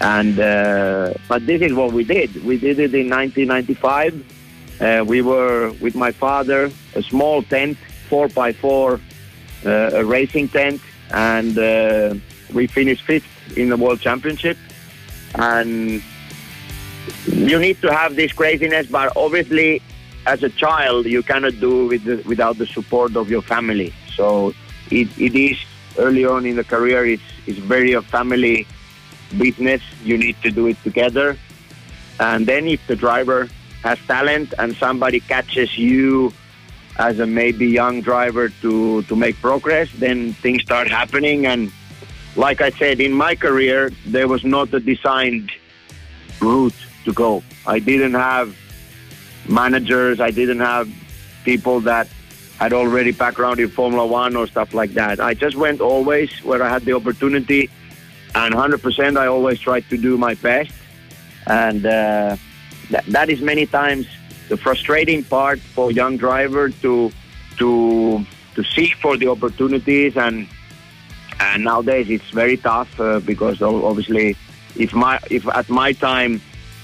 And uh, but this is what we did. We did it in 1995. Uh, we were with my father, a small tent, four by four, uh, a racing tent, and uh, we finished fifth in the world championship. And you need to have this craziness, but obviously, as a child, you cannot do with the, without the support of your family. So it, it is early on in the career. It's it's very a family business. You need to do it together. And then if the driver has talent and somebody catches you as a maybe young driver to, to make progress, then things start happening. And like I said, in my career, there was not a designed route to go. I didn't have managers. I didn't have people that had already background in Formula One or stuff like that. I just went always where I had the opportunity, and 100% I always tried to do my best. And uh, that, that is many times the frustrating part for young driver to to to seek for the opportunities and and nowadays it's very tough uh, because obviously if my if at my time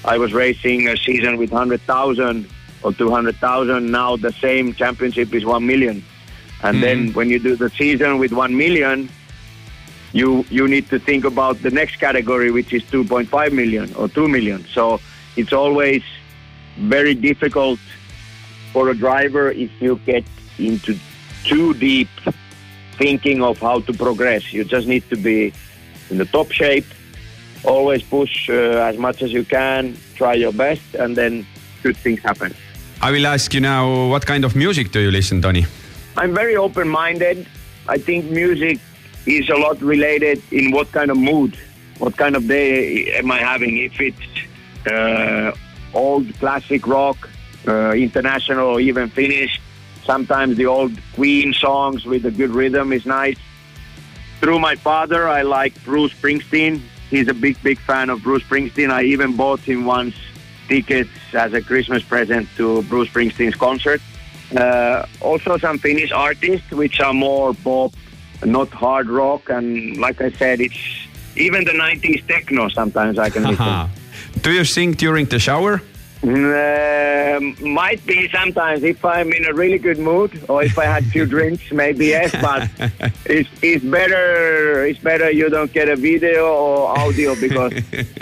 I was racing a season with 100,000 or 200,000 now the same championship is 1 million. And then when you do the season with 1 million you you need to think about the next category which is 2.5 million or 2 million. So it's always very difficult for a driver if you get into too deep thinking of how to progress. You just need to be in the top shape, always push uh, as much as you can, try your best, and then good things happen. I will ask you now, what kind of music do you listen, Tony? I'm very open minded. I think music is a lot related in what kind of mood, what kind of day am I having. If it's uh, old classic rock, uh, international, or even Finnish, sometimes the old Queen songs with a good rhythm is nice. Through my father, I like Bruce Springsteen. He's a big, big fan of Bruce Springsteen. I even bought him once tickets as a Christmas present to Bruce Springsteen's concert. Uh, also some Finnish artists, which are more pop, not hard rock. And like I said, it's even the 90s techno sometimes I can listen. Do you sing during the shower? Um, might be sometimes if I'm in a really good mood or if I had few drinks, maybe yes. But it's, it's better. It's better you don't get a video or audio because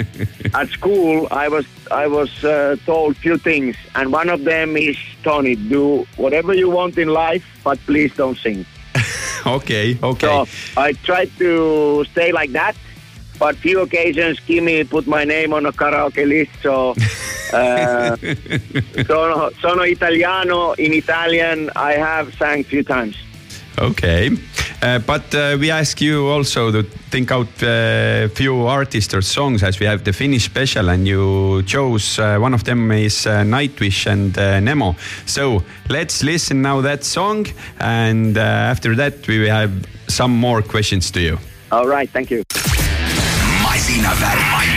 at school I was I was uh, told few things, and one of them is Tony, do whatever you want in life, but please don't sing. okay, okay. So I tried to stay like that, but few occasions Kimi put my name on a karaoke list. So uh, sono, sono italiano. In Italian, I have sang few times. Okay, uh, but uh, we ask you also to think out a few artists or songs as we have the Finnish special, and you chose uh, one of them is uh, Nightwish and uh, Nemo. So let's listen now that song, and uh, after that we will have some more questions to you. All right, thank you never mind.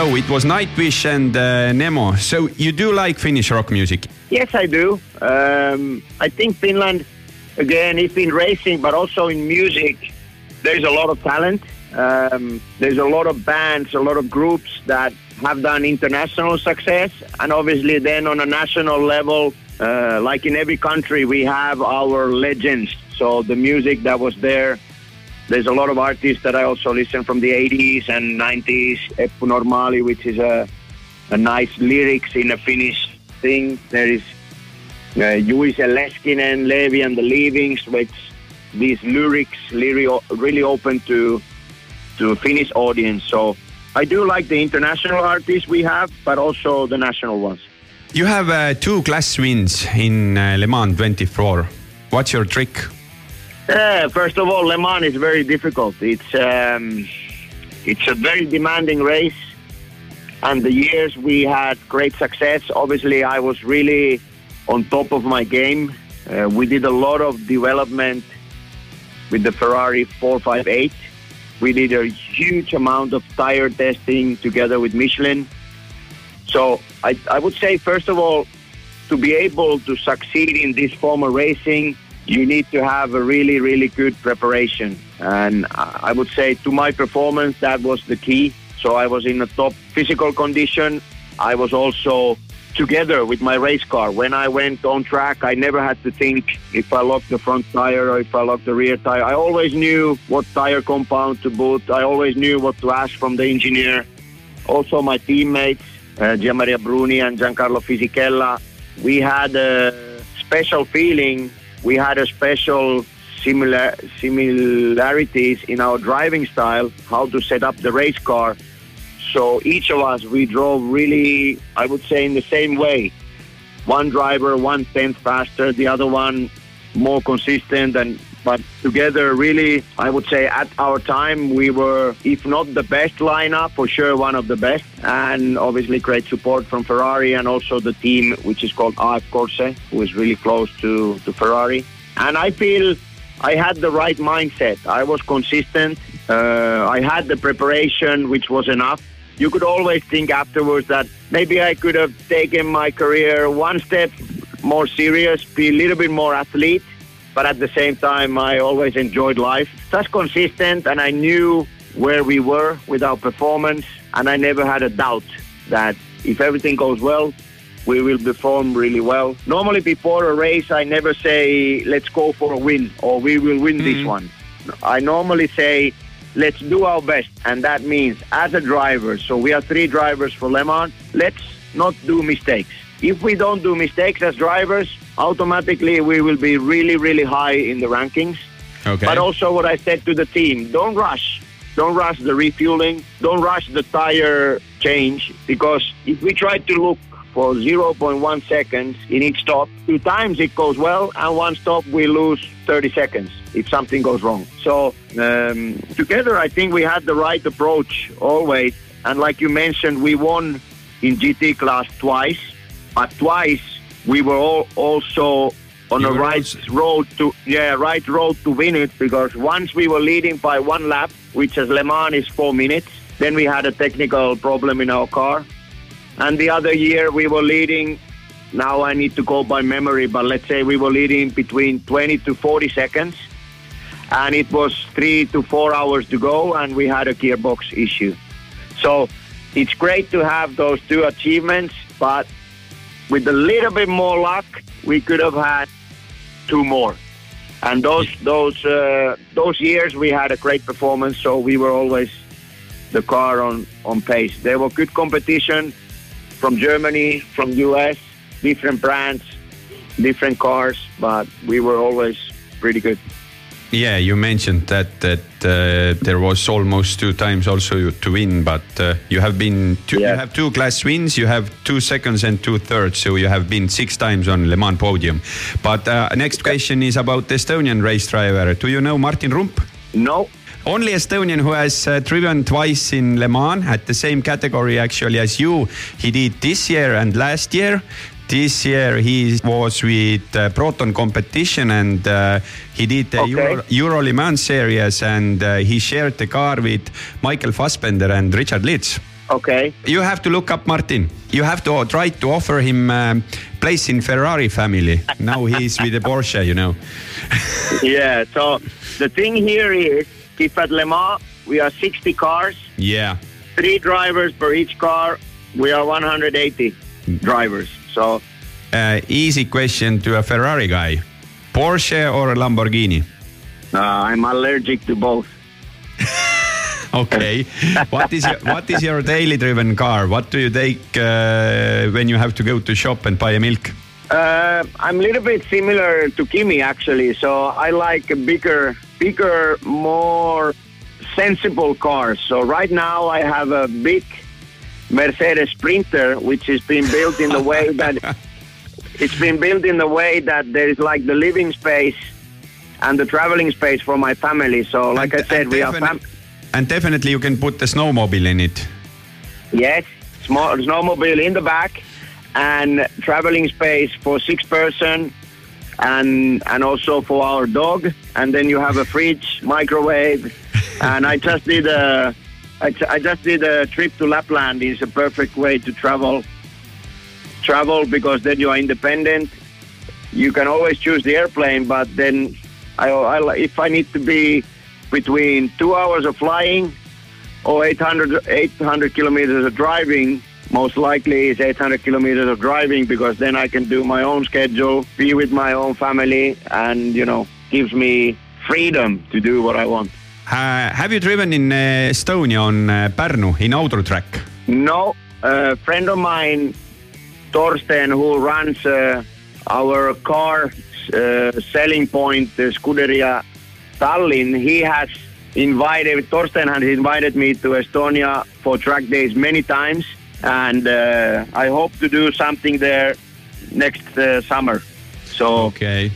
So it was Nightwish and uh, Nemo. So you do like Finnish rock music? Yes, I do. Um, I think Finland, again, if in racing, but also in music, there's a lot of talent. Um, there's a lot of bands, a lot of groups that have done international success, and obviously, then on a national level, uh, like in every country, we have our legends. So the music that was there. There's a lot of artists that I also listen from the 80s and 90s. Eppu Normali, which is a, a nice lyrics in a Finnish thing. There is uh, Juise Leskinen, Levi and the Leavings, which these lyrics really, really open to to Finnish audience. So I do like the international artists we have, but also the national ones. You have uh, two class wins in uh, Le Mans 24. What's your trick? Uh, first of all, Le Mans is very difficult. It's um, it's a very demanding race, and the years we had great success. Obviously, I was really on top of my game. Uh, we did a lot of development with the Ferrari 458. We did a huge amount of tire testing together with Michelin. So I, I would say, first of all, to be able to succeed in this form of racing, you need to have a really, really good preparation. And I would say to my performance, that was the key. So I was in a top physical condition. I was also together with my race car. When I went on track, I never had to think if I locked the front tire or if I locked the rear tire. I always knew what tire compound to put. I always knew what to ask from the engineer. Also, my teammates, uh, Gianmaria Bruni and Giancarlo Fisichella, we had a special feeling. We had a special similar similarities in our driving style, how to set up the race car. So each of us, we drove really, I would say, in the same way. One driver, one tenth faster, the other one more consistent, and but together, really, I would say at our time we were, if not the best lineup, for sure one of the best, and obviously great support from Ferrari and also the team, which is called AF Corse, who is really close to to Ferrari. And I feel I had the right mindset. I was consistent. Uh, I had the preparation, which was enough. You could always think afterwards that maybe I could have taken my career one step more serious, be a little bit more athlete, but at the same time, I always enjoyed life. Just consistent, and I knew where we were with our performance, and I never had a doubt that if everything goes well, we will perform really well. Normally, before a race, I never say, let's go for a win or we will win this mm-hmm. one. I normally say, let's do our best. And that means as a driver, so we are three drivers for Le Mans, let's not do mistakes. If we don't do mistakes as drivers, automatically we will be really, really high in the rankings. Okay. But also what I said to the team, don't rush. Don't rush the refueling. Don't rush the tire change because if we try to look for 0.1 seconds in each stop, two times it goes well and one stop we lose 30 seconds if something goes wrong. So um, together I think we had the right approach always. And like you mentioned, we won in GT class twice, but twice we were all also on You the right also- road to yeah right road to win it because once we were leading by one lap, which as Le Mans is four minutes, then we had a technical problem in our car, and the other year we were leading. Now I need to go by memory, but let's say we were leading between 20 to 40 seconds, and it was three to four hours to go, and we had a gearbox issue. So it's great to have those two achievements, but with a little bit more luck, we could have had two more. And those those uh, those years we had a great performance, so we were always the car on on pace. There were good competition from Germany, from US, different brands, different cars, but we were always pretty good. Yeah, you mentioned that that uh, there was almost two times also to win, but uh, you have been two, Yeah. you have two class wins, you have two seconds and two thirds, so you have been six times on Le Mans podium. But uh, next question is about the Estonian race driver. Do you know Martin Rump? No, Only Estonian who has uh, driven twice in Le Mans at the same category actually as you. He did this year and last year. This year he was with uh, Proton competition and uh, he did the Okay. Euro, Euro Le Mans series and uh, he shared the car with Michael Fassbender and Richard Litz. Okay. You have to look up Martin. You have to try to offer him um, place in Ferrari family. Now he's with the Porsche, you know. Yeah. So the thing here is, if at Le Mans we are 60 cars, Yeah. three drivers per each car, we are 180 drivers. So Uh, easy question to a Ferrari guy. Porsche or a Lamborghini? uh, I'm allergic to both. Okay. what is your, what is your daily driven car? What do you take uh, when you have to go to shop and buy a milk? Uh, I'm a little bit similar to Kimi actually. So I like a bigger, bigger, more sensible cars. So right now I have a big Mercedes Sprinter, which has been built in the way that it's been built in the way that there is like the living space and the traveling space for my family. So like And- I said, we are fam- And definitely you can put the snowmobile in it. Yes, small snowmobile in the back and traveling space for six person and and also for our dog. And then you have a fridge, microwave. and I just did a I, I just did a trip to Lapland. It's a perfect way to travel travel because then you are independent. You can always choose the airplane, but then I, I if I need to be between two hours of flying or 800, 800 kilometers of driving, most likely is 800 kilometers of driving because then I can do my own schedule, be with my own family, and you know, gives me freedom to do what I want. Uh, have you driven in uh, Estonia on uh, Pärnu in Audru track? No, a friend of mine, Torsten, who runs uh, our car uh, selling point, uh, Scuderia Tallinn, he has invited, Torsten has invited me to Estonia for track days many times. And uh, I hope to do something there next uh, summer. So Okay.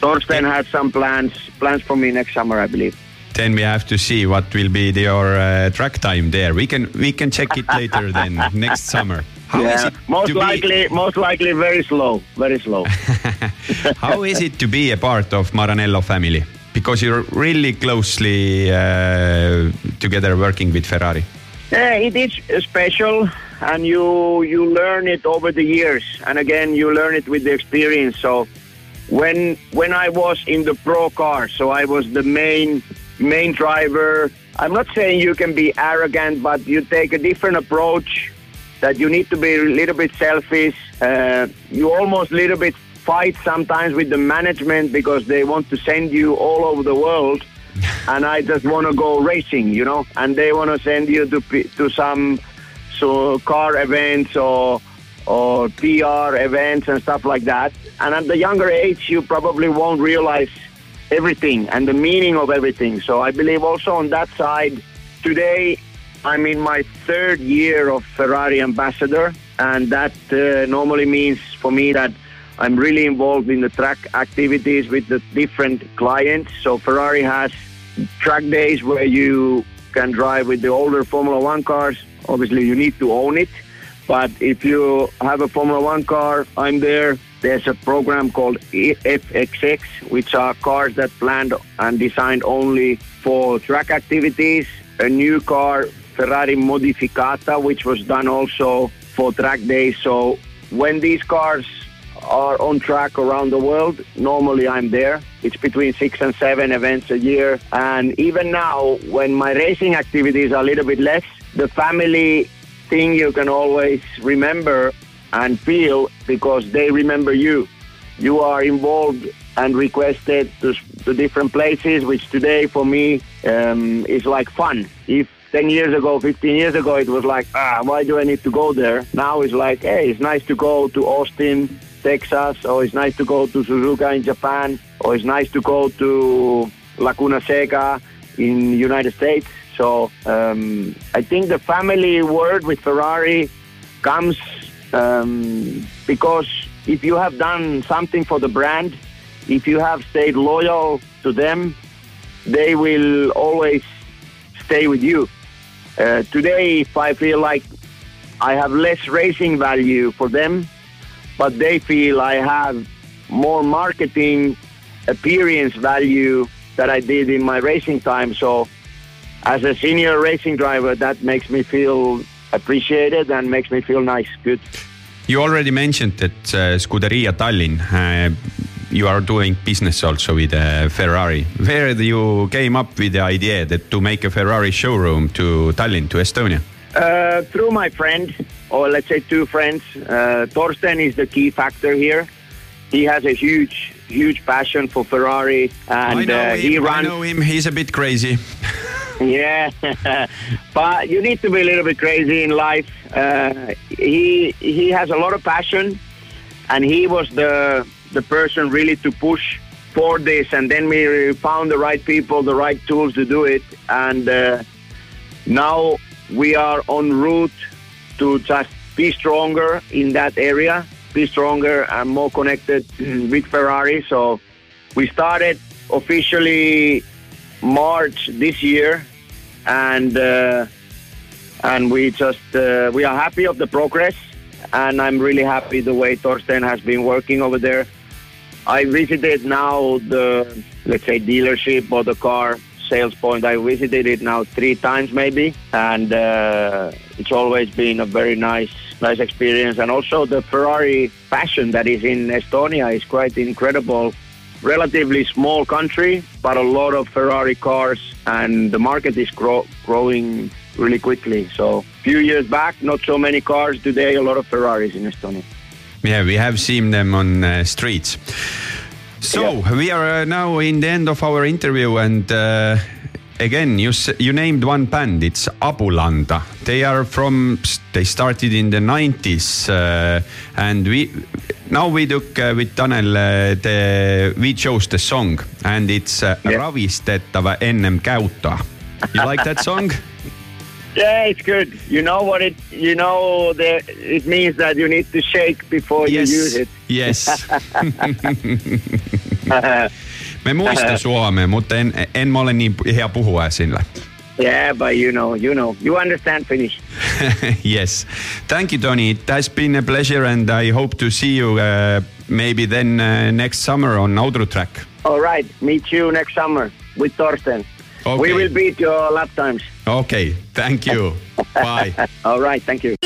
Torsten has some plans plans for me next summer, I believe. Then we have to see what will be your uh, track time there. We can we can check it later then next summer. How is it most to be- likely, most likely, very slow, very slow. How is it to be a part of Maranello family? Because you're really closely uh, together working with Ferrari. Yeah, it is special, and you you learn it over the years, and again you learn it with the experience. So when when I was in the pro car, so I was the main main driver. I'm not saying you can be arrogant, but you take a different approach. That you need to be a little bit selfish. Uh, you almost a little bit fight sometimes with the management because they want to send you all over the world and I just want to go racing, you know, and they want to send you to to some so car events or or PR events and stuff like that. And at the younger age, you probably won't realize everything and the meaning of everything. So I believe also on that side, today I'm in my third year of Ferrari ambassador, and that uh, normally means for me that I'm really involved in the track activities with the different clients. So Ferrari has track days where you can drive with the older Formula One cars. Obviously, you need to own it. But if you have a Formula One car, I'm there. There's a program called FXX, which are cars that planned and designed only for track activities. A new car, Ferrari Modificata, which was done also for track days. So when these cars are on track around the world. Normally, I'm there. It's between six and seven events a year. And even now, when my racing activities are a little bit less, the family thing you can always remember and feel because they remember you. You are involved and requested to, to different places, which today for me um, is like fun. If 10 years ago, 15 years ago, it was like, ah, why do I need to go there? Now it's like, hey, it's nice to go to Austin, Texas, or it's nice to go to Suzuka in Japan, or it's nice to go to Laguna Seca in United States. So um, I think the family word with Ferrari comes um, because if you have done something for the brand, if you have stayed loyal to them, they will always stay with you. Uh, today, if I feel like I have less racing value for them, but they feel I have more marketing appearance value that I did in my racing time. So, as a senior racing driver, that makes me feel appreciated and makes me feel nice, good. You already mentioned that uh, Scuderia Tallinn, uh, you are doing business also with uh, Ferrari. Where you came up with the idea that to make a Ferrari showroom to Tallinn, to Estonia? Uh, through my friend, or let's say two friends, uh, Torsten is the key factor here. He has a huge, huge passion for Ferrari, and know uh, he him, I know him, he's a bit crazy. Yeah, but you need to be a little bit crazy in life. Uh, he he has a lot of passion, and he was the the person really to push for this. And then we found the right people, the right tools to do it, and uh, now we are on route to just be stronger in that area, be stronger and more connected with Ferrari. So we started officially March this year, and uh, and we just uh, we are happy of the progress, and I'm really happy the way Torsten has been working over there. I visited now the let's say dealership or the car sales point. I visited it now three times maybe, and uh, it's always been a very nice nice experience. And also the Ferrari passion that is in Estonia is quite incredible. Relatively small country, but a lot of Ferrari cars, and the market is grow- growing really quickly. So a few years back, not so many cars. Today, a lot of Ferraris in Estonia. Yeah, we have seen them on uh, streets. So we are uh, now in the end of our interview, and uh, again, you s- you named one band. It's Abulanda. They are from. They started in the 90s, uh, and we now we took uh, with Tanel uh, the we chose the song, and it's uh, Yeah. ravistetava ennem käyttöä. You like that song? Yeah, it's good. You know what it? You know the. It means that you need to shake before you use it. Yes. me muista Suomea, mutta en, en mä ole niin hea puhua sillä. yeah, but you know, you know, you understand Finnish. yes. Thank you, Tony. It has been a pleasure, and I hope to see you uh, maybe then uh, next summer on Outro Track. All right, meet you next summer with Torsten. Okay. We will beat your lap times. Okay, thank you. Bye. All right, thank you.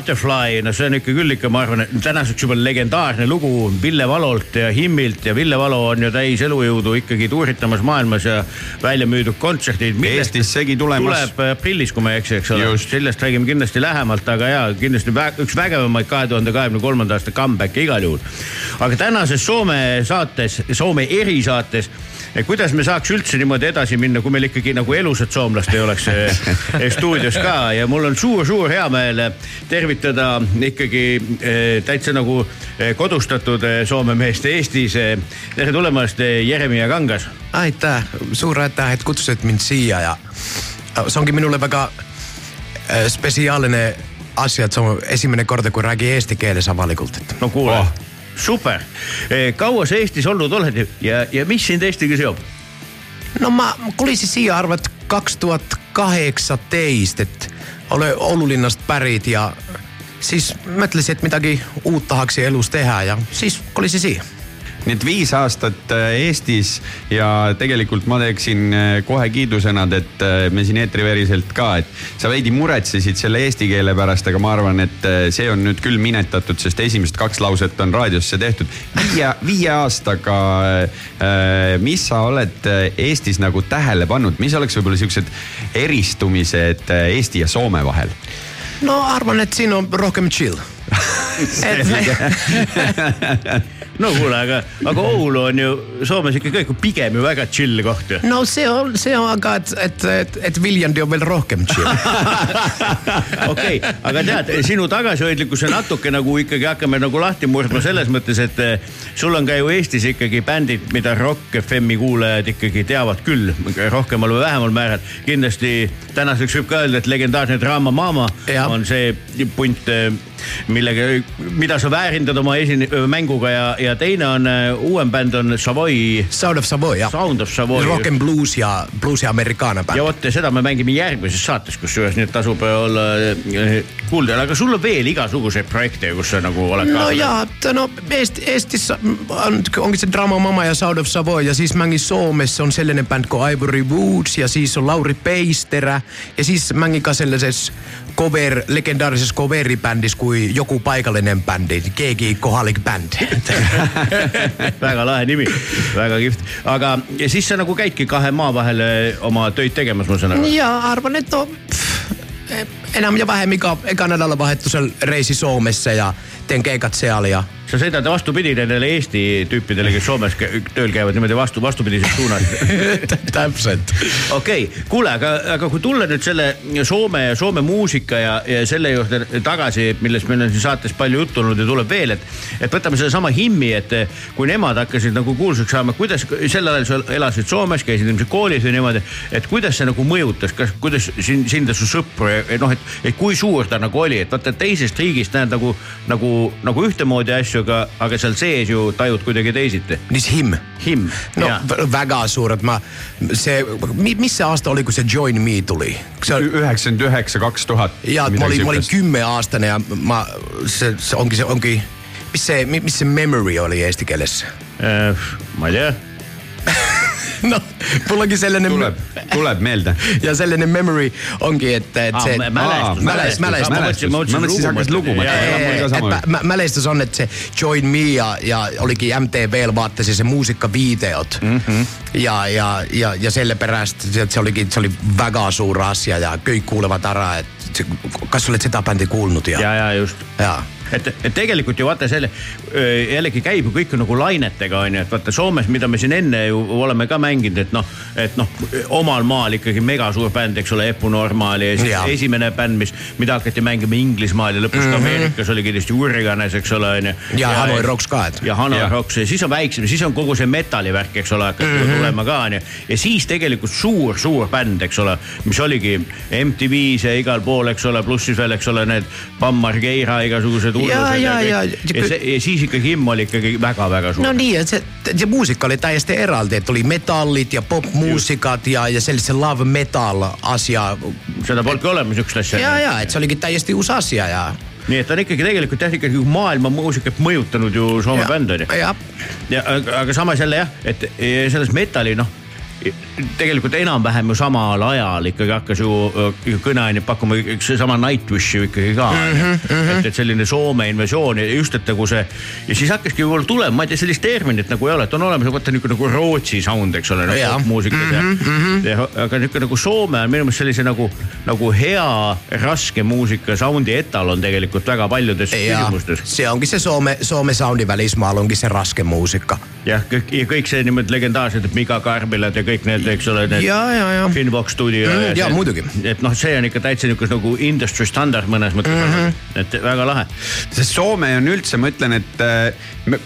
Butterfly, no see on ikka küll ikka, ma arvan, et tänaseks juba legendaarne lugu Ville Valolt ja Himmilt ja Ville Valo on ju täis elujõudu ikkagi tuuritamas maailmas ja välja müüdud kontserdid. Eestissegi tulemas. tuleb aprillis, kui ma ei eksi, eks ole. Sellest räägime kindlasti lähemalt, aga ja kindlasti üks vägevamaid kahe tuhande kahekümne kolmanda aasta comeback'e igal juhul. aga tänases Soome saates, Soome erisaates, kuidas me saaks üldse niimoodi edasi minna, kui meil ikkagi nagu elusat soomlast ei oleks eh, stuudios ka ja mul on suur-suur hea meel tervitada ikkagi eh, täitsa nagu eh, kodustatud eh, Soome meest Eestis. tere tulemast, Jeremia Kangas. aitäh, suur aitäh, et kutsusite mind siia ja see ongi minule väga äh, spetsiaalne asia, et see on esimene kord, kui räägin eesti keeles avalikult, et no kuule Oh. super. kaua sa Eestis olnud oled ja, ja mis sind Eestiga seob? no ma kulisin siia arvat kaks tuhat kaheksateist, et olen Oululinnast pärit ja siis mõtlesin, et midagi uut tahaks elus teha ja siis kolisin siia. Nii et viis aastat äh, Eestis ja tegelikult ma teeksin äh, kohe kiidusõnad, et äh, me siin eetriväriselt ka, et sa veidi muretsesid selle eesti keele pärast, aga ma arvan, et see on nüüd küll minetatud, sest esimesed kaks lauset on raadiosse tehtud. viie, viie aastaga, mis sa oled Eestis nagu tähele pannud, mis oleks võib-olla siuksed eristumised Eesti ja Soome vahel? no arvan, et siin on rohkem chill. et no kuule, aga, aga Oulu on ju Soomes ikka kõik pigem ju väga chill koht ju. no see on, see on aga, et, et, et, et Viljandi on veel rohkem chill. okei, aga tead, sinu tagasihoidlikkuse natuke nagu ikkagi hakkame nagu lahti murdma selles mõttes, et eh, sul on ka ju Eestis ikkagi bändid, mida Rock FM-i kuulajad ikkagi teavad küll, rohkemal või vähemal määral. kindlasti tänaseks võib ka öelda, et legendaarne Draama Mama Jah. on see punt, millega, mida sa väärindad oma esine-, mänguga ja, ja teine on eh, uuem bänd on Savoy, Sound of Savoy jah. Sound of Savoy. rohkem bluus ja, bluus ja amerikaana ja bänd. vot ja seda me mängime järgmises saates, kusjuures nii et tasub olla eh, kuuldajal, aga sul on veel igasuguseid projekte, kus sa nagu oled no ka. ja, no Eesti, Eestis on, ongi see Drama Mama ja Sound of Savoy ja siis mängin Soomes on selline bänd kuin Ivory Woods ja siis on Lauri Peisterä ja siis mängin ka sellises cover, legendaarises coveri bändis kui joku paikallinen bändi, keegi kohalik bänd. väga lahe nimi, väga kihvt, aga ja siis sa nagu käidki kahe maa vahel eh, oma töid tegemas, ma saan aru. ja arvan, et no pff, enam ja vähem iga, iga nädalavahetusel reisi Soomesse ja teen keikat seal ja sa sõidad vastupidi nendele Eesti tüüpidele, kes Soomes kä- tööl käivad niimoodi vastu, vastupidises suunas. täpselt. okei okay., kuule, aga, aga kui tulla nüüd selle Soome ja Soome muusika ja, ja selle juurde tagasi, millest meil on siin saates palju juttu olnud ja tuleb veel, et, et võtame sedasama himmi, et kui nemad hakkasid nagu kuulsaks saama, kuidas sel ajal sa elasid Soomes, käisid ilmselt koolis või niimoodi, et kuidas see nagu mõjutas, kas, kuidas sind, sind ja su sõpru ja et noh, et, et kui suur ta nagu oli, et vaata teisest riigist näed nagu, nagu, nagu ühtemoodi asju, aga, aga seal sees ju tajud kuidagi teisiti. mis him? himm. no v- väga suur, et ma, see, mis see aasta oli, kui see Join Me tuli? üheksakümmend üheksa, kaks tuhat. ja ma olin, ma olin kümneaastane ja ma, see, see ongi, see ongi, mis see, mis see memory oli eesti keeles? ma ei tea noh, mul ongi selline. tuleb, tuleb meelde. ja selline memory ongi, et, et Aa, see. mä- mälestus, mälestus, mälestus. mälestus. Ma mõtlesin- ma mõtlesin ma mõtlesin, lugu hakkasid lugu mõtlesin. mõtlema, Jaa, mul ka et sama mä,. mä, mälestys on, että se Join Me ja, ja olikin MTVllä vaatteessa se musiikkavideot. Mm-hmm. Ja, ja, ja, ja selle perästä se, se, olikin, se oli väga suur asia ja kõik kuulevad ära, et see, kas sa oled seda bändi kuulnud ja, ja, ja just ja. et, et tegelikult ju vaata selle jällegi käib ju kõik nagu lainetega onju, et vaata Soomes, mida me siin enne ju oleme ka mänginud, et noh, et noh, omal maal ikkagi megasuur bänd, eks ole, Epu Normaali ja siis Jaa. esimene bänd, mis, mida hakati mängima Inglismaal ja lõpuks mm -hmm. Ameerikas oli kindlasti Urganes, eks ole onju. ja Hanoi Rocks ka, et ja Hanoi. Rocks ja siis on väiksem, siis on kogu see metallivärk, eks ole, hakkas mm -hmm. tulema ka onju. ja siis tegelikult suur-suur bänd, eks ole, mis oligi MTV-s ja igal pool, eks ole, pluss siis veel, eks ole, need Bam Margera igasugused Ja, ja, ja. ja, see, ja siis ikkagi himm oli ikkagi väga-väga suur No niin, se, se musiikka oli täysin eraldi, että oli metallit ja popmuusikat ja, ja sellise love metal asia. seda polnudki olemas asja. Ja, ja, et se olikin täiesti uusi asia ja. nii et ta on ikkagi tegelikult jah, ikkagi maailma muusikat mõjutanud ju Soome ja, bänd onju. ja. ja aga, aga samas jälle jah, et ja selles metalli noh, tegelikult enam-vähem ju samal ajal ikkagi hakkas ju, ju kõneainet pakkuma üks seesama Nightwish ju ikkagi ka mm. -hmm, mm -hmm. et, et selline Soome invasioon ja just, et nagu see ja siis hakkaski võib-olla tulema, ma ei tea, sellist terminit nagu ei ole, et on olemas vaata niisugune nagu Rootsi sound, eks ole, Jaa. nagu muusikas mm -hmm, ja, mm -hmm. aga niisugune nagu Soome on minu meelest sellise nagu, nagu hea raske muusika sound'i etalon tegelikult väga paljudes ja küsimustes. se onkin se Soome, Soome soundin välismaal onkin se raske musiikka. jah, kõik ja kõik see niimoodi legendaarsed et Mika Karbilad ja kõik need, eks ole, need Ja, ja, ja. Finbox stuudio Mm, see- muidugi. et noh, see on ikka täitsa niisugune nagu industry standard mõnes mõttes mm. -hmm. et väga lahe. sest Soome on üldse, ma ütlen, et äh,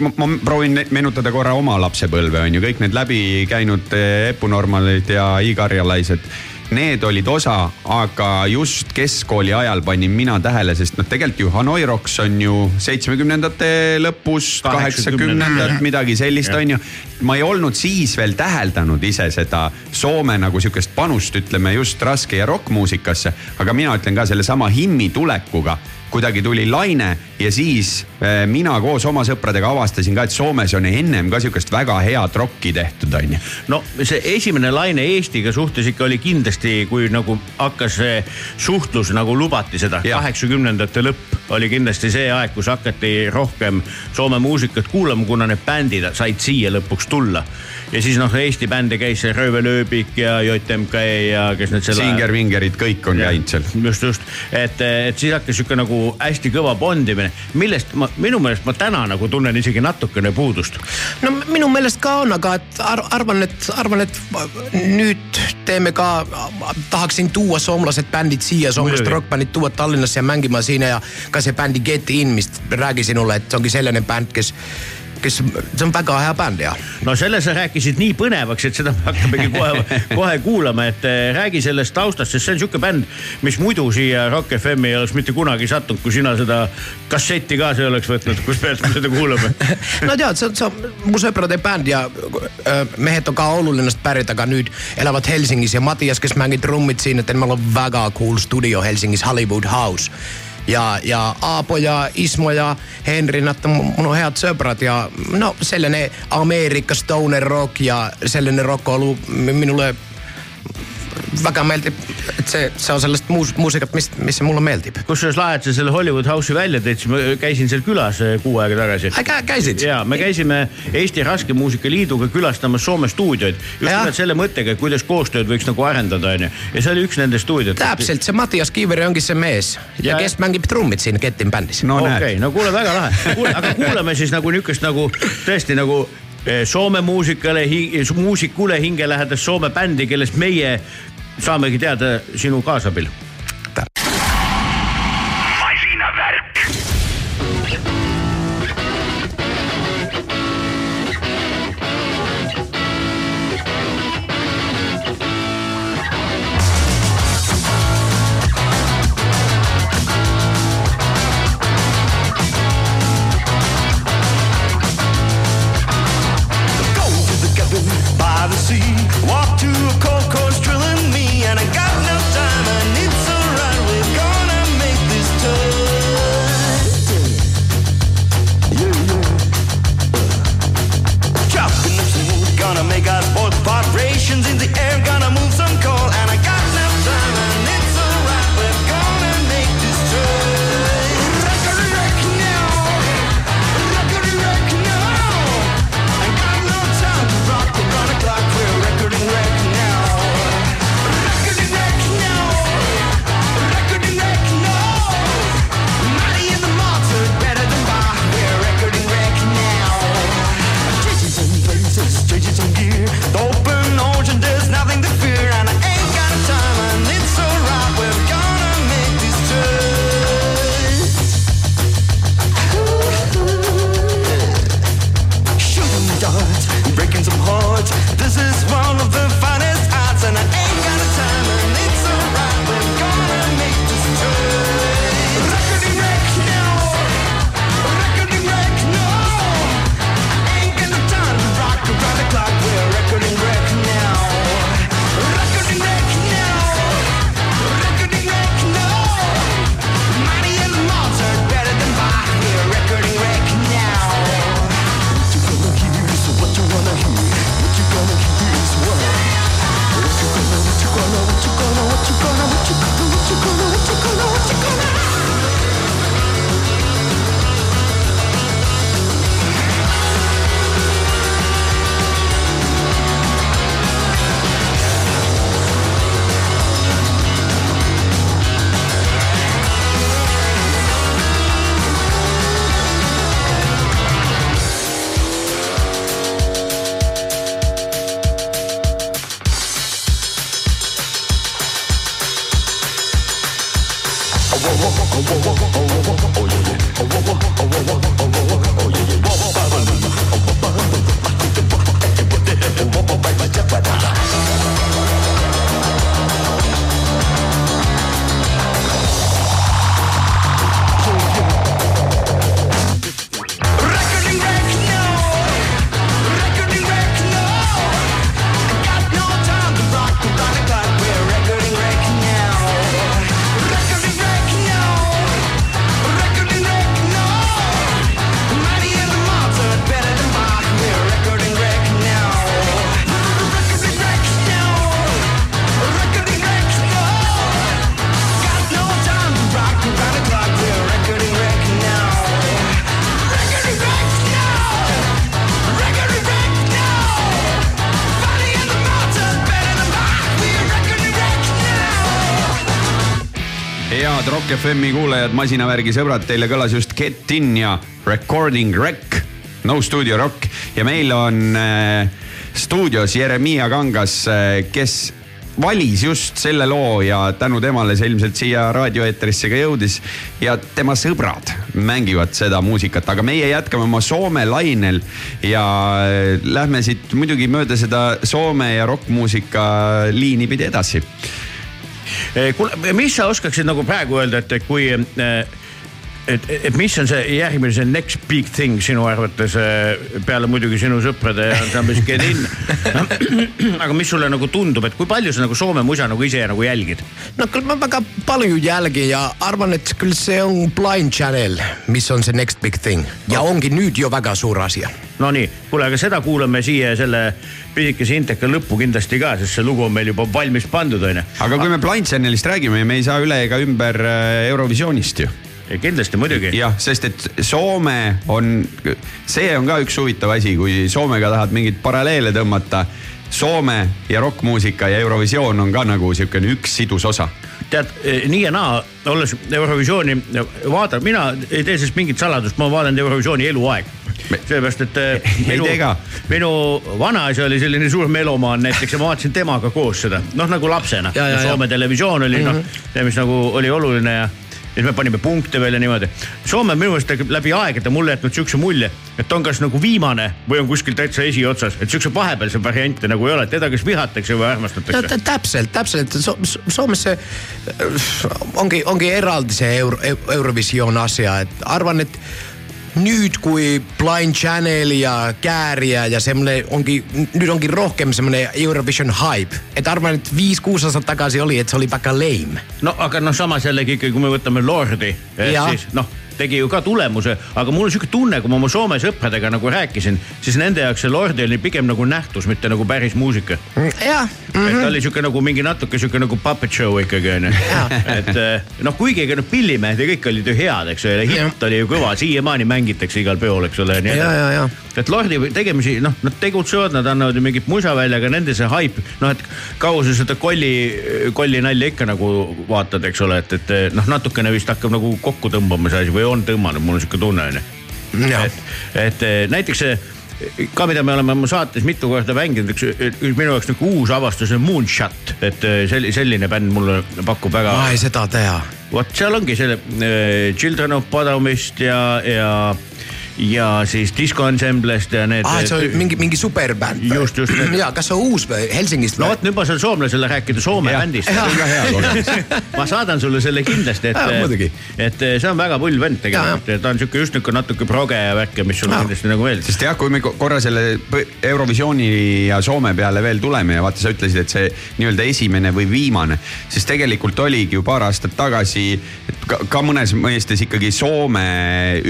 ma, ma proovin meenutada korra oma lapsepõlve on ju kõik need läbi käinud äh, epunormalid ja ikarjalaised need olid osa, aga just keskkooli ajal panin mina tähele, sest noh, tegelikult ju Hanoi Rocks on ju seitsmekümnendate lõpus, kaheksakümnendad, midagi sellist on ju. ma ei olnud siis veel täheldanud ise seda Soome nagu sihukest panust, ütleme just raske ja rokkmuusikasse, aga mina ütlen ka sellesama himmi tulekuga kuidagi tuli laine ja siis äh, mina koos oma sõpradega avastasin ka, et Soomes on ennem ka sihukest väga head rokki tehtud, onju. no see esimene laine Eestiga suhtes ikka oli kindlasti, kui nagu hakkas see suhtlus nagu lubati seda, kaheksakümnendate lõpp oli kindlasti see aeg, kus hakati rohkem Soome muusikat kuulama, kuna need bändid said siia lõpuks tulla. Ja siis noh, Eesti bände käis see Röövelööbik ja JMK ja kes need selle. Singer-Vingerid kõik on käinud seal. just, just, et, et siis hakkas sihuke nagu hästi kõva bondimine, millest ma, minu meelest ma täna nagu tunnen isegi natukene puudust. no minu meelest ka on, aga et ar arvan, et arvan, et nüüd teeme ka, tahaksin tuua soomlased bändid siia, soomlased rokkbändid tuua Tallinnasse ja mängima siin ja ka see bändi Get In, mis räägi sinule, et see ongi selline bänd, kes, kes, see on väga hea bänd ja no selle sa rääkisid nii põnevaks, et seda me hakkamegi kohe, kohe kuulama, et eh, räägi sellest taustast, sest see on sihuke bänd, mis muidu siia Rock FM-i ei oleks mitte kunagi sattunud, kui sina seda kasseti kaasa ei oleks võtnud, kus me seda kuulame. no tead, see on, see on mu sõprade bänd ja mehed on ka Oululinnast pärit, aga nüüd elavad Helsingis ja Mattias, kes mängib trummid siin, et temal on väga cool stuudio Helsingis, Hollywood House. ja, ja Aapo ja Ismo ja Henri, että mun on heat söprat ja no sellainen Amerikka Stoner Rock ja sellainen rock on ollut minulle väga meeldib, et see, see on sellest muus-, muusikat, mis, mis mulle meeldib. kusjuures lahe, et sa selle Hollywood House'i välja tõid, siis ma käisin seal külas eh, kuu aega tagasi. käisid? ja me käisime Eesti Raskemuusika Liiduga külastamas Soome stuudioid just nimelt selle mõttega, et kuidas koostööd võiks nagu arendada, onju. ja see oli üks nendest stuudiotest. täpselt, see Mattias Kiiveri ongi see mees ja, Ja- kes mängib trummid siin Ketin bändis. no okei okay,, no kuule, väga lahe, aga kuulame siis nagu niukest nagu tõesti nagu Soome muusikale, muusikule hingelähedast Soome bändi, kellest meie saamegi teada sinu kaasabil. Rock FM-i kuulajad, masinavärgi sõbrad, teile kõlas just Get In ja Recording Rec, No Studio Rock. Ja meil on äh, stuudios Jeremiah Kangas äh,, kes valis just selle loo ja tänu temale see ilmselt siia raadioeetrisse ka jõudis. ja tema sõbrad mängivad seda muusikat, aga meie jätkame oma Soome lainel. Ja äh, lähme siit muidugi mööda seda Soome ja rokkmuusika liini pidi edasi kuule, mis sa oskaksid nagu praegu öelda, et et kui eh, et, et mis on see järgmine, see next big thing sinu arvates eh, peale muidugi sinu sõprade ansamblis Get In no,. aga mis sulle nagu tundub, et kui palju sa nagu Soome musa nagu ise nagu jälgid? no küll ma väga palju jälgin ja arvan, et küll see on Blind Channel, mis on see next big thing ja ongi nüüd ju väga suur asi. Nonii, kuule, aga seda kuulame siia selle pisikese inteka lõppu kindlasti ka, sest see lugu on meil juba valmis pandud, onju. aga kui me Blind Channelist räägime, me ei saa üle ega ümber äh, Eurovisioonist ju kindlasti muidugi. jah, sest et Soome on, see on ka üks huvitav asi, kui Soomega tahad mingeid paralleele tõmmata. Soome ja rokkmuusika ja Eurovisioon on ka nagu siukene üks sidus osa tead, nii ja naa, olles Eurovisiooni vaadanud, mina ei tee sellest mingit saladust, ma vaatan Eurovisiooni eluaeg sellepärast, et eh, minu, minu vanaisa oli selline suur melomaan näiteks ja ma vaatasin temaga koos seda, noh nagu lapsena. Soome televisioon oli mm -hmm. noh, mis nagu oli oluline ja ja siis me panime punkte veel ja niimoodi. Soome on minu meelest läbi aegade mulle jätnud siukse mulje, et on kas nagu viimane või on kuskil täitsa esiotsas, et siukse vahepealse variante nagu ei ole, teda kas vihatakse või armastatakse. täpselt, täpselt so, Soomes see ongi, ongi eraldi see Euro, Eurovisioon asia, et arvan, et nyt kui Blind Channel ja Kääriä ja semmoinen onkin, nyt onkin rohkeammin semmoinen Eurovision hype. Että arvoin, että 5-6 takaisin oli, että se oli vaikka lame. No, no sama sellekin, kun me otamme Lordi. Eh, siis, no, tegi ju ka tulemuse, aga mul on sihuke tunne, kui ma oma Soome sõpradega nagu rääkisin, siis nende jaoks see Lordi oli pigem nagu nähtus, mitte nagu päris muusika. jah. et ta oli sihuke nagu mingi natuke sihuke nagu puppet show ikkagi onju. et noh, kuigi ega noh, pillimehed ja kõik olid ju head, eks ole, hitt oli ju kõva, siiamaani mängitakse igal peol, eks ole. et Lordi tegemisi, noh, nad tegutsevad, nad annavad ju mingit musa välja, aga nende see haip, noh, et kaua sa seda kolli, kolli nalja ikka nagu vaatad, eks ole, et, et noh, natukene vist hakkab nagu kokku tõmbama see asi või on tõmmanud, mul on sihuke tunne onju. et, et näiteks see ka, mida me oleme oma saates mitu korda mänginud, üks, üks minu jaoks nagu uus avastus on Moonshot, et selline, selline bänd mulle pakub väga. ma ei seda tea. vot seal ongi selle äh, Children of Bodomist ja, ja ja siis Disco Ensemblest ja need. aa, et see oli mingi, mingi superbänd. just, just. ja kas see on uus või Helsingist või? no vot, nüüd ma saan soomlasele rääkida Soome ja. bändist. ma saadan sulle selle kindlasti, et, et see on väga pull vend tegelikult ja ta on sihuke just nihuke natuke proge ja värk ja mis sulle kindlasti nagu meeldib. sest jah, kui me korra selle Eurovisiooni ja Soome peale veel tuleme ja vaata, sa ütlesid, et see nii-öelda esimene või viimane, siis tegelikult oligi ju paar aastat tagasi ka, ka mõnes mõistes ikkagi Soome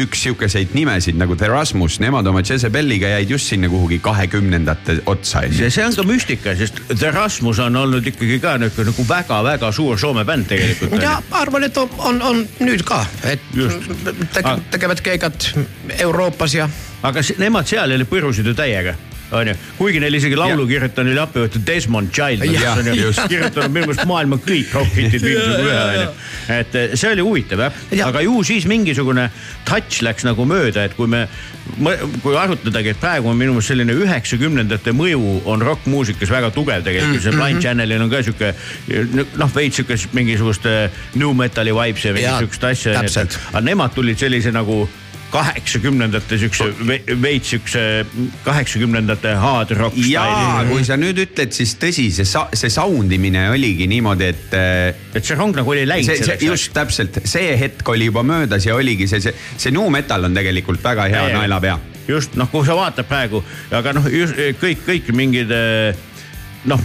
üks sihukeseid nimesid nagu The Rasmus, nemad oma Jezebeliga jäid just sinna kuhugi kahekümnendate otsa. see, see on ka müstika, sest The Rasmus on olnud ikkagi ka nagu, nagu väga-väga suur Soome bänd tegelikult. ja arvan, et on, on, on nüüd ka, et tege, tegevad keegad Euroopas ja. aga nemad seal jälle põrusid ju täiega onju, kuigi neil isegi laulu kirjutanud oli appi võetud Desmond Child, kirjutanud minu meelest maailma kõik rock-hitid viimase ühe onju. et see oli huvitav jah. Ja., aga ju siis mingisugune touch läks nagu mööda, et kui me, kui arutadagi, et praegu on minu meelest selline üheksakümnendate mõju on rokkmuusikas väga tugev tegelikult. Mm, see Blind Channelil on ka sihuke noh, veits sihukest mingisugust new metal'i vibes ja mingit sihukest asja. aga nemad tulid sellise nagu kaheksakümnendate siukse veits siukse kaheksakümnendate hard rock jaa, kui sa nüüd ütled, siis tõsi, see see sound imine oligi niimoodi, et. et see rong nagu oli läinud selleks. just täpselt, see hetk oli juba möödas ja oligi see, see, see nu metal on tegelikult väga hea naelapea. just noh, kui sa vaatad praegu, aga noh, kõik, kõik mingid noh,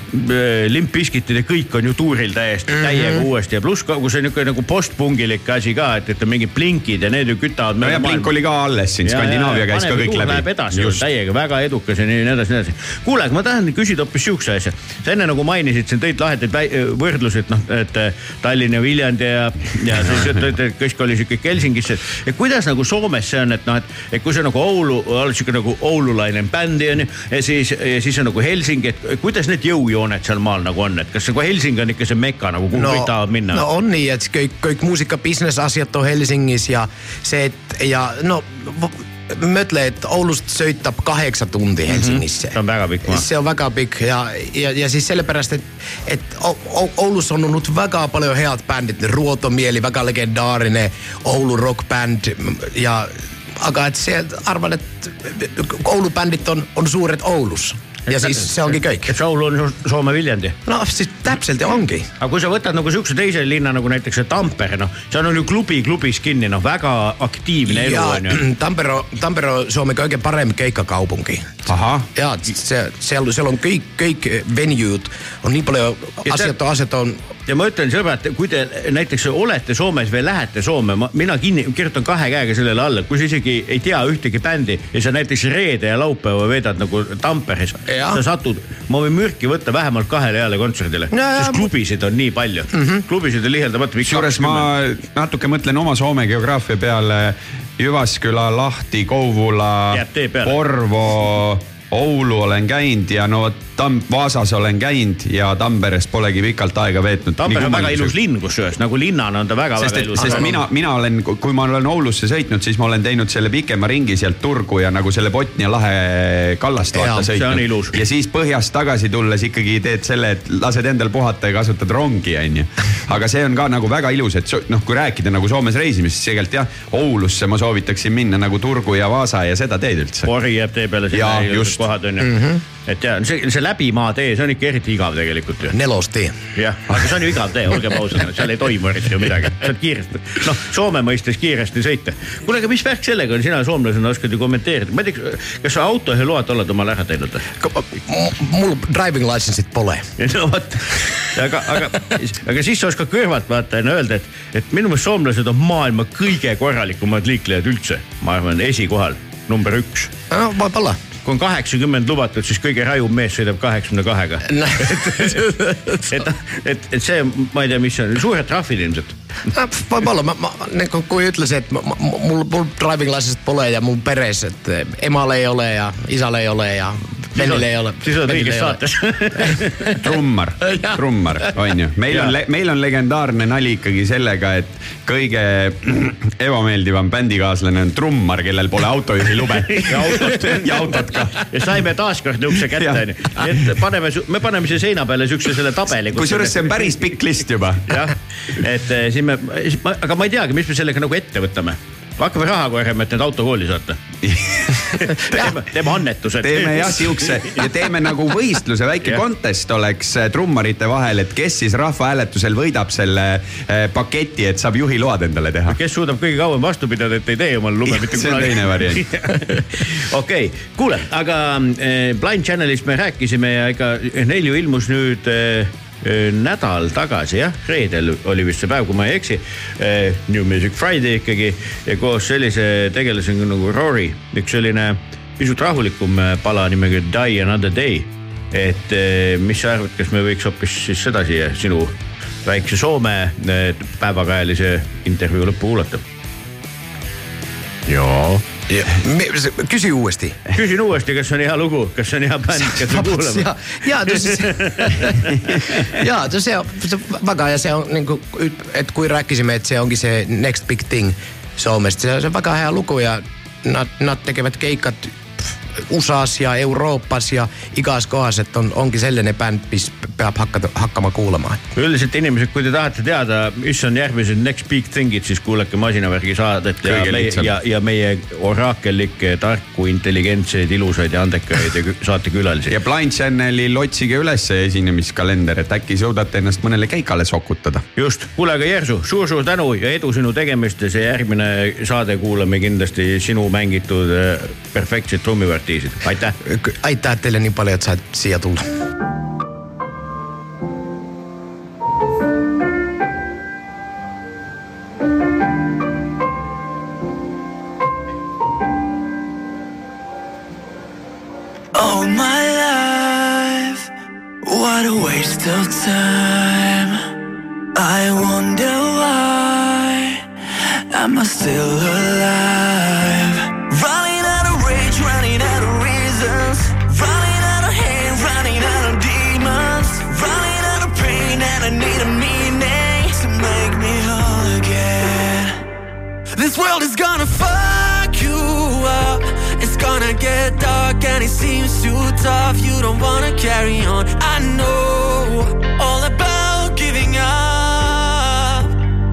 Limp Bizkitid ja kõik on ju tuuril täiesti mm -hmm. täiega uuesti ja pluss kogu see niisugune nagu postpungilik asi ka, et, et on mingid blinkid ja need ju kütavad. no ja Blink oli ka alles siin, Skandinaavia käis ka kõik läbi. Läheb edasi ju täiega väga edukas ja nii edasi, nii edasi. kuule, aga ma tahan küsida hoopis sihukese asja. sa enne nagu mainisid siin tõid lahedaid võrdlusi, et noh, et Tallinn ja Viljandi ja, ja siis kõik oli sihuke Helsingisse. et kuidas nagu Soomes see on, et noh, et, et kui see nagu Oulu, oled sihuke nagu oululaine bändi on ju ja siis, ja siis on nagu Helsingi, et kuidas need jõujooned seal maal nagu on, et kas see, kui Helsingi on ikka see meka nagu, kuhu no, kõik tahavad minna no on nii, et kõik, kõik muusika business asjad on Helsingis ja see, et ja no mõtle, et Oulust sõitab kaheksa tundi Helsingisse see on väga pikk maa. see on väga pikk ja, ja, ja siis sellepärast, et, et Oulus on olnud väga paljon head bändit, Ruotomieli, väga legendaarinen Oulu rockbänd ja aga et see, arvan, et Oulu bändit on, on suured Oulus ja siis see ongi kõik. et Soul on Soome Viljandi. no siis täpselt ja ongi. aga kui sa võtad nagu siukse teise linna nagu näiteks Tampere, noh, seal on ju klubi klubis kinni, noh, väga aktiivne elu on ju. Tampere, Tampere on Suomen kõige parem keikakaupunki. ja seal, seal on kõik, kõik venue'd on nii palju asjad, asjad on ja ma ütlen sõbrad, kui te näiteks olete Soomes või lähete Soome, mina kinni, kirjutan kahe käega sellele alla, kui sa isegi ei tea ühtegi bändi ja sa näiteks reede ja laupäeva veedad nagu Tamperes, sa satud, ma võin mürki võtta vähemalt kahele heale kontserdile, ja, sest klubisid on nii palju mm, -hmm. klubisid on liheldamatu. kusjuures ma natuke mõtlen oma Soome geograafia peale. Jyvaskyla, Lahti, Kouvula. Porvo, Oulu olen käinud ja no Tam-, Vaasas olen käinud ja Tamperes polegi pikalt aega veetnud. Tampere on väga ilus linn, kusjuures nagu linnana on ta väga-väga ilus. sest mina, mina olen, kui ma olen Oulusse sõitnud, siis ma olen teinud selle pikema ringi sealt Turgu ja nagu selle Botnia lahe kallast vaata see on sõitnud ilus.. ja siis põhjast tagasi tulles ikkagi teed selle, et lased endal puhata ja kasutad rongi, onju. aga see on ka nagu väga ilus, et noh, kui rääkida nagu Soomes reisimisest, siis tegelikult jah, Oulusse ma soovitaksin minna nagu Turgu ja Vaasa ja seda teed üldse. Pori jääb tee peale, sinna just. kohad on ju mm. -hmm. Et ja see, see läbimaa tee, see on ikka eriti igav tegelikult ju. nelostee. jah, aga see on ju igav tee, olgem ausad, seal ei toimu eriti ju midagi, saad kiiresti, noh, Soome mõistes kiiresti sõita. kuule, aga mis värk sellega on, sina soomlasena oskad ju kommenteerida, ma ei tea, kas sa autojuhiload oled omale ära teinud? mul driving license'it pole. no vot, aga, aga, aga siis sa oskad kõrvalt vaata ja öelda, et, et minu meelest soomlased on maailma kõige korralikumad liiklejad üldse. ma arvan, esikohal, number üks. no võib-olla. Kui on kaheksakümmend lubatud, siis kõige rajum mees sõidab kaheksakümne kahega. et, et, et see, ma ei tea, mis see on, suured trahvid ilmselt. Võib-olla ma, ma nagu kui ütlesin, et ma, ma, mul, mul driving license'it pole ja mul peres, et emal ei ole ja isal ei ole ja venil ei ole. siis oled õiges saates. trummar trummar on ju, meil on meil on legendaarne nali ikkagi sellega, et kõige ebameeldivam bändikaaslane on trummar, kellel pole autojuhilube ja autot ja autot ka. ja saime taaskord niukse kätte onju, et paneme, me paneme siia seina peale siukse selle tabeli. kusjuures see on päris pikk list juba. jah, et eh, siin me, aga ma ei teagi, mis me sellega nagu ette võtame. hakkame raha korjama, et need autokooli saata. teeme, teeme annetused. teeme jah siukse ja teeme nagu võistluse, väike Jah. contest oleks äh, trummarite vahel, et kes siis rahvahääletusel võidab selle äh, paketi, et saab juhiload endale teha. kes suudab kõige kauem vastu pidada, et ei tee omale Jah, mitte see on kunagi. teine variant. okei, kuule, aga eh, Blind Channelist me rääkisime ja ega neil ju ilmus nüüd eh, eh, nädal tagasi jah, reedel oli vist see päev, kui ma ei eksi. New Music Friday ikkagi ja koos sellise tegelasega nagu Rory, üks selline pisut rahulikum eh, pala nimega Die Another Day. et eh, mis sa arvad, kas me võiks hoopis siis seda siia sinu väikse Soome päevakajalise intervjuu lõppu kuulata? jaa Kysy uudesti. Kysyn uudesti, koska se on ihan luku, koska se on ihan pänikkä, se kuulemma. Joo, joo, joo, se on se vakaa ja se on niinku että kuin rääkkisimme, että se onkin se next big thing Suomesta. Se on se vakaa ihan luku ja nat, nat tekevät keikat USA-s ja Euroopas ja igas kohas, et on, ongi selline bänd, mis peab hakkama, hakkama kuulama. üldiselt inimesed, kui te tahate teada, mis on järgmised next big thing'id, siis kuulake masinavärgi saadet ja meie ja, ja meie oraakellikke, tarku, intelligentseid, ilusaid ja andekaid ja kü- saatekülalisi. ja Blind Channelil otsige üles esinemiskalender, et äkki suudate ennast mõnele keikale sokutada. just, kuule aga Jersu suur,, suur-suur tänu ja edu sinu tegemistes ja järgmine saade kuulame kindlasti sinu mängitud kotiin sitten. Ai tää? Ai tää teille niin paljon, että sä et siia tulla. I wonder why am I still alive? This world is gonna fuck you up. It's gonna get dark and it seems too tough. You don't wanna carry on. I know all about giving up.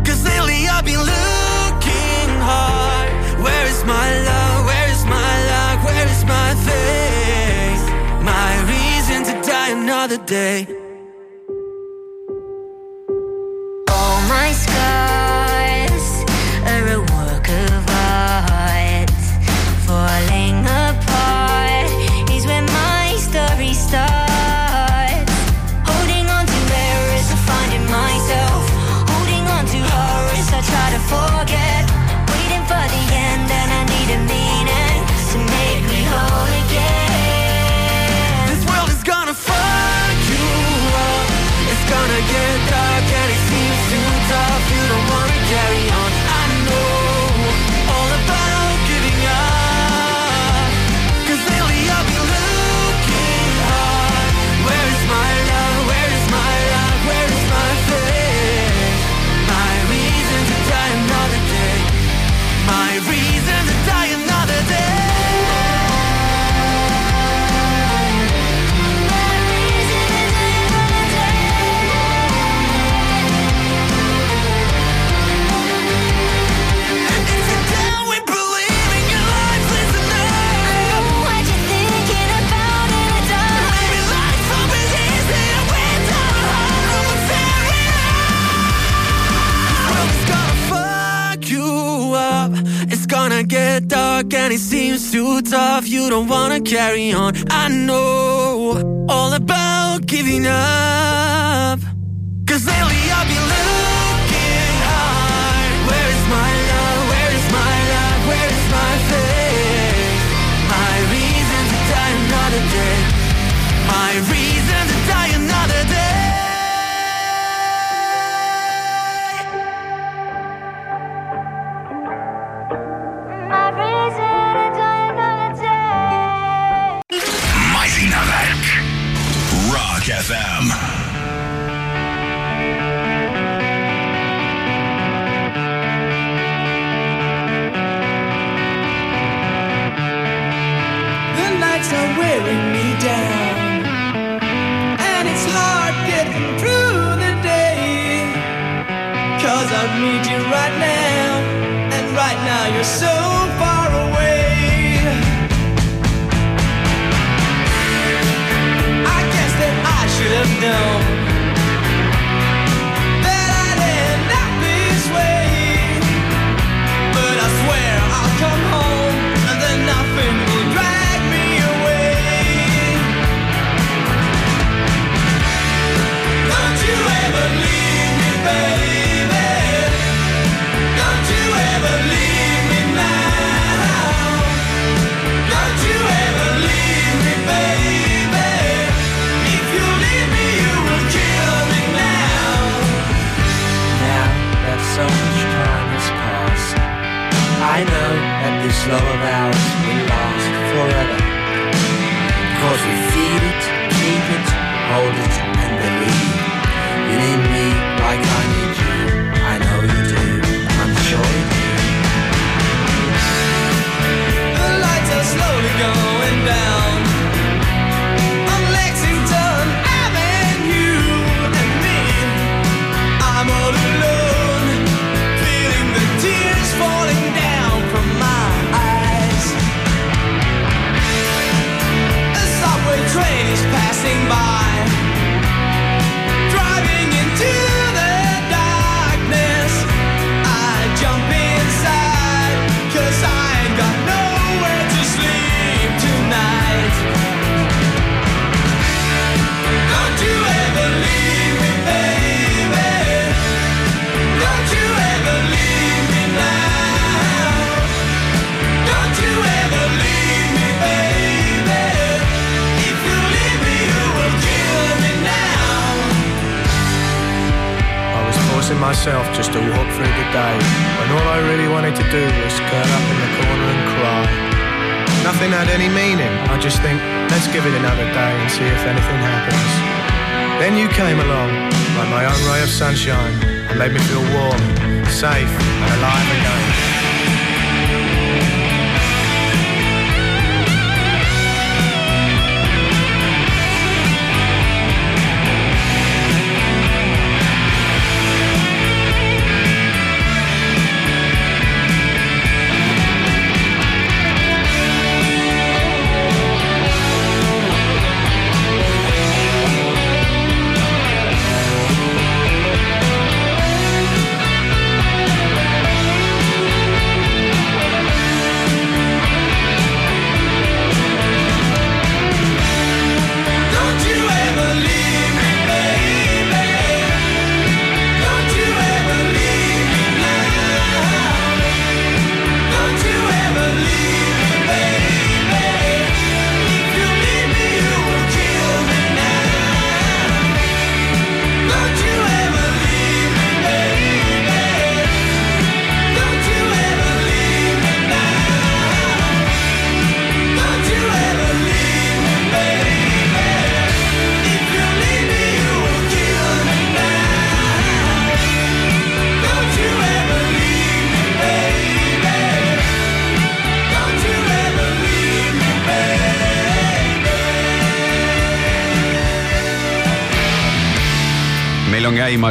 Cause lately I've been looking hard. Where is my love? Where is my luck? Where is my faith? My reason to die another day. dark and it seems too tough. You don't wanna carry on. I know all about giving up.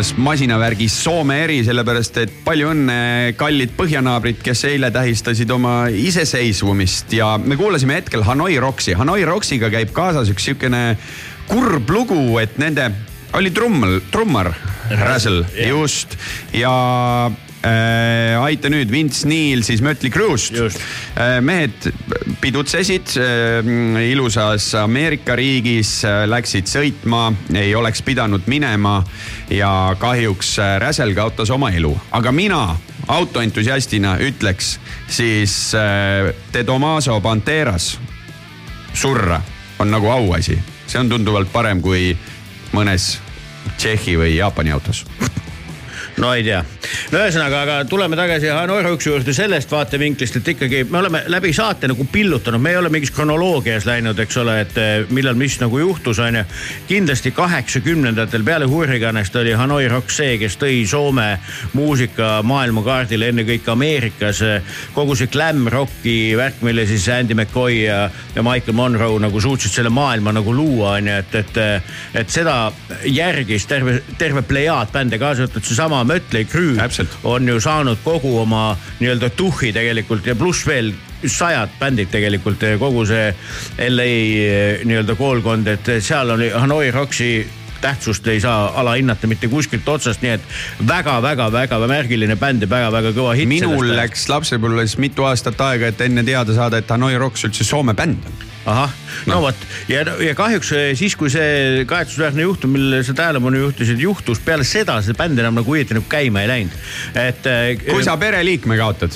Käimas masinavärgis Soome eri, sellepärast et palju õnne, kallid põhjanaabrid, kes eile tähistasid oma iseseisvumist. Ja me kuulasime hetkel Hanoi Roksi. Hanoi Roksiga käib kaasas üks siukene kurb lugu, et nende, oli trummel, trummar, Razzle, just, ja äh, aita nüüd, Vince Neil siis Mötley Crue'st äh,. mehed pidutsesid äh, ilusas Ameerika riigis äh,, läksid sõitma, ei oleks pidanud minema ja kahjuks äh, Räsel kaotas oma elu, aga mina autoentusiastina ütleks siis äh, De Tomaso Banderas surra on nagu auasi, see on tunduvalt parem kui mõnes Tšehhi või Jaapani autos. No ei tea, no ühesõnaga, aga tuleme tagasi Hanoi Rocksi juurde sellest vaatevinklist, et ikkagi me oleme läbi saate nagu pillutanud, me ei ole mingis kronoloogias läinud, eks ole, et eh, millal mis nagu juhtus, onju. kindlasti kaheksakümnendatel peale Hurriganest oli Hanoi Rock see, kes tõi Soome muusika maailmakaardile ennekõike Ameerikas. kogu see glam rocki värk, mille siis Andy McCoy ja, ja Michael Monroe nagu suutsid selle maailma nagu luua, onju, et, et, et seda järgis terve, terve plejaad bände, kaasa arvatud seesama Mötley Crüe on ju saanud kogu oma nii-öelda tuhhi tegelikult ja pluss veel sajad bändid tegelikult, kogu see LA nii-öelda koolkond, et seal oli Hanoi Rocksi tähtsust ei saa alahinnata mitte kuskilt otsast, nii et väga-väga-väga märgiline bänd ja väga-väga kõva hitt. minul läks lapsepõlves mitu aastat aega, et enne teada saada, et Hanoi Rocks üldse Soome bänd on. ahah, no vot ja, ja kahjuks eh, siis, kui see kahetsusväärne juhtum, millele sa tähelepanu juhtisid, juhtus peale seda see bänd enam nagu õieti nagu käima ei läinud. et. kui sa pereliikme kaotad,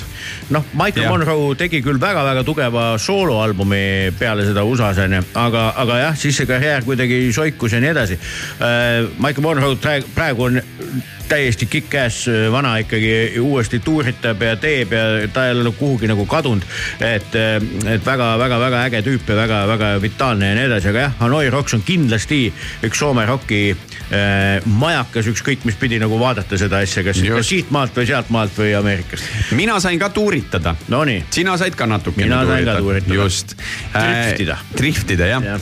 noh, Michael Jah. Monroe tegi küll väga-väga tugeva sooloalbumi peale seda USA-s onju, aga, aga jah, siis see karjäär kuidagi soikus ja nii edasi. Michael Monroe praegu, praegu on täiesti kick-ass vana ikkagi uuesti tuuritab ja teeb ja ta ei ole kuhugi nagu kadunud. et, et väga-väga-väga äge tüüp ja väga-väga vitaalne ja nii edasi, aga jah, Hanoi Rocks on kindlasti üks Soome rocki äh, majakas, ükskõik mis pidi nagu vaadata seda asja, kas, siitmaalt või sealtmaalt või Ameerikast. mina sain ka tuuritada. Nonii, sina said ka natukene Mina sain ka tuuritada. just. Driftida. driftida jah ja..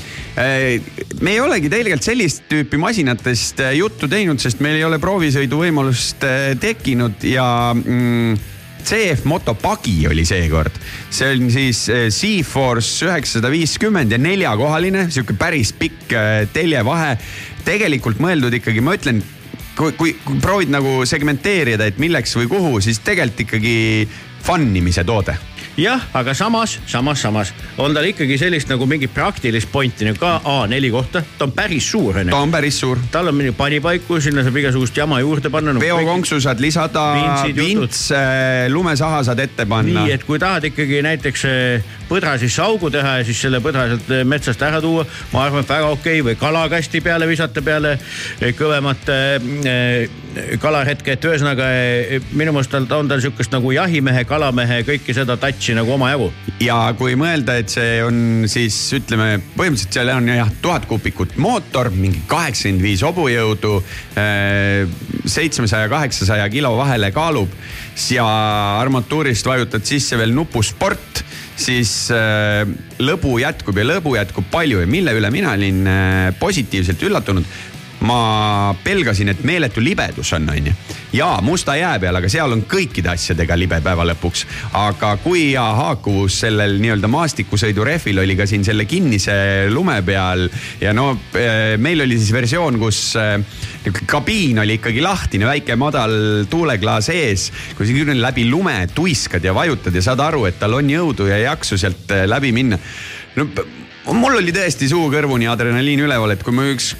me ei olegi tegelikult sellist tüüpi masinatest äh, juttu teinud, sest meil ei ole proovisõidu võimalust äh, tekkinud ja mm, CF Moto Pagi oli seekord, see on siis Seaforce üheksasada viiskümmend ja neljakohaline, sihuke päris pikk äh, teljevahe. tegelikult mõeldud ikkagi, ma ütlen kui, kui, kui proovid nagu segmenteerida, et milleks või kuhu, siis tegelikult ikkagi fun imise toode. jah, aga samas, samas, samas on tal ikkagi sellist nagu mingit praktilist pointi nagu ka A4 kohta, ta on päris suur ta onju. on päris suur. tal on mingi panipaiku, sinna saab igasugust jama juurde panna nagu. veokonksu saad lisada, vints, lumesaha saad ette panna nii, et kui tahad ikkagi näiteks eh, põdra sisse augu teha ja siis selle põdra sealt eh, metsast ära tuua, ma arvan, et väga okei okay. või kalakasti peale visata peale eh, kõvemat äh, kalahetke, et ühesõnaga eh, minu meelest on tal sihukest nagu jahimehe, kalamehe, kõike seda touch'i nagu omajagu. ja kui mõelda, et see on siis ütleme, põhimõtteliselt seal on jah tuhat kuupikut mootor, mingi kaheksakümmend viis hobujõudu, seitsmesaja, kaheksasaja kilo vahele kaalub ja armatuurist vajutad sisse veel nupu sport, siis äh, lõbu jätkub ja lõbu jätkub palju ja mille üle mina olin äh, positiivselt üllatunud ma pelgasin, et meeletu libedus on, onju. ja musta jää peal, aga seal on kõikide asjadega libe päeva lõpuks. aga kui hea haakuvus sellel nii-öelda maastikusõidu rehvil oli ka siin selle kinnise lume peal ja no eh, meil oli siis versioon, kus eh, kabiin oli ikkagi lahtine, väike madal tuuleklaas ees. kui sa küll läbi lume tuiskad ja vajutad ja saad aru, et tal on jõudu ja jaksu sealt eh, läbi minna. no mul oli tõesti suu kõrvuni adrenaliin üleval, et kui ma üks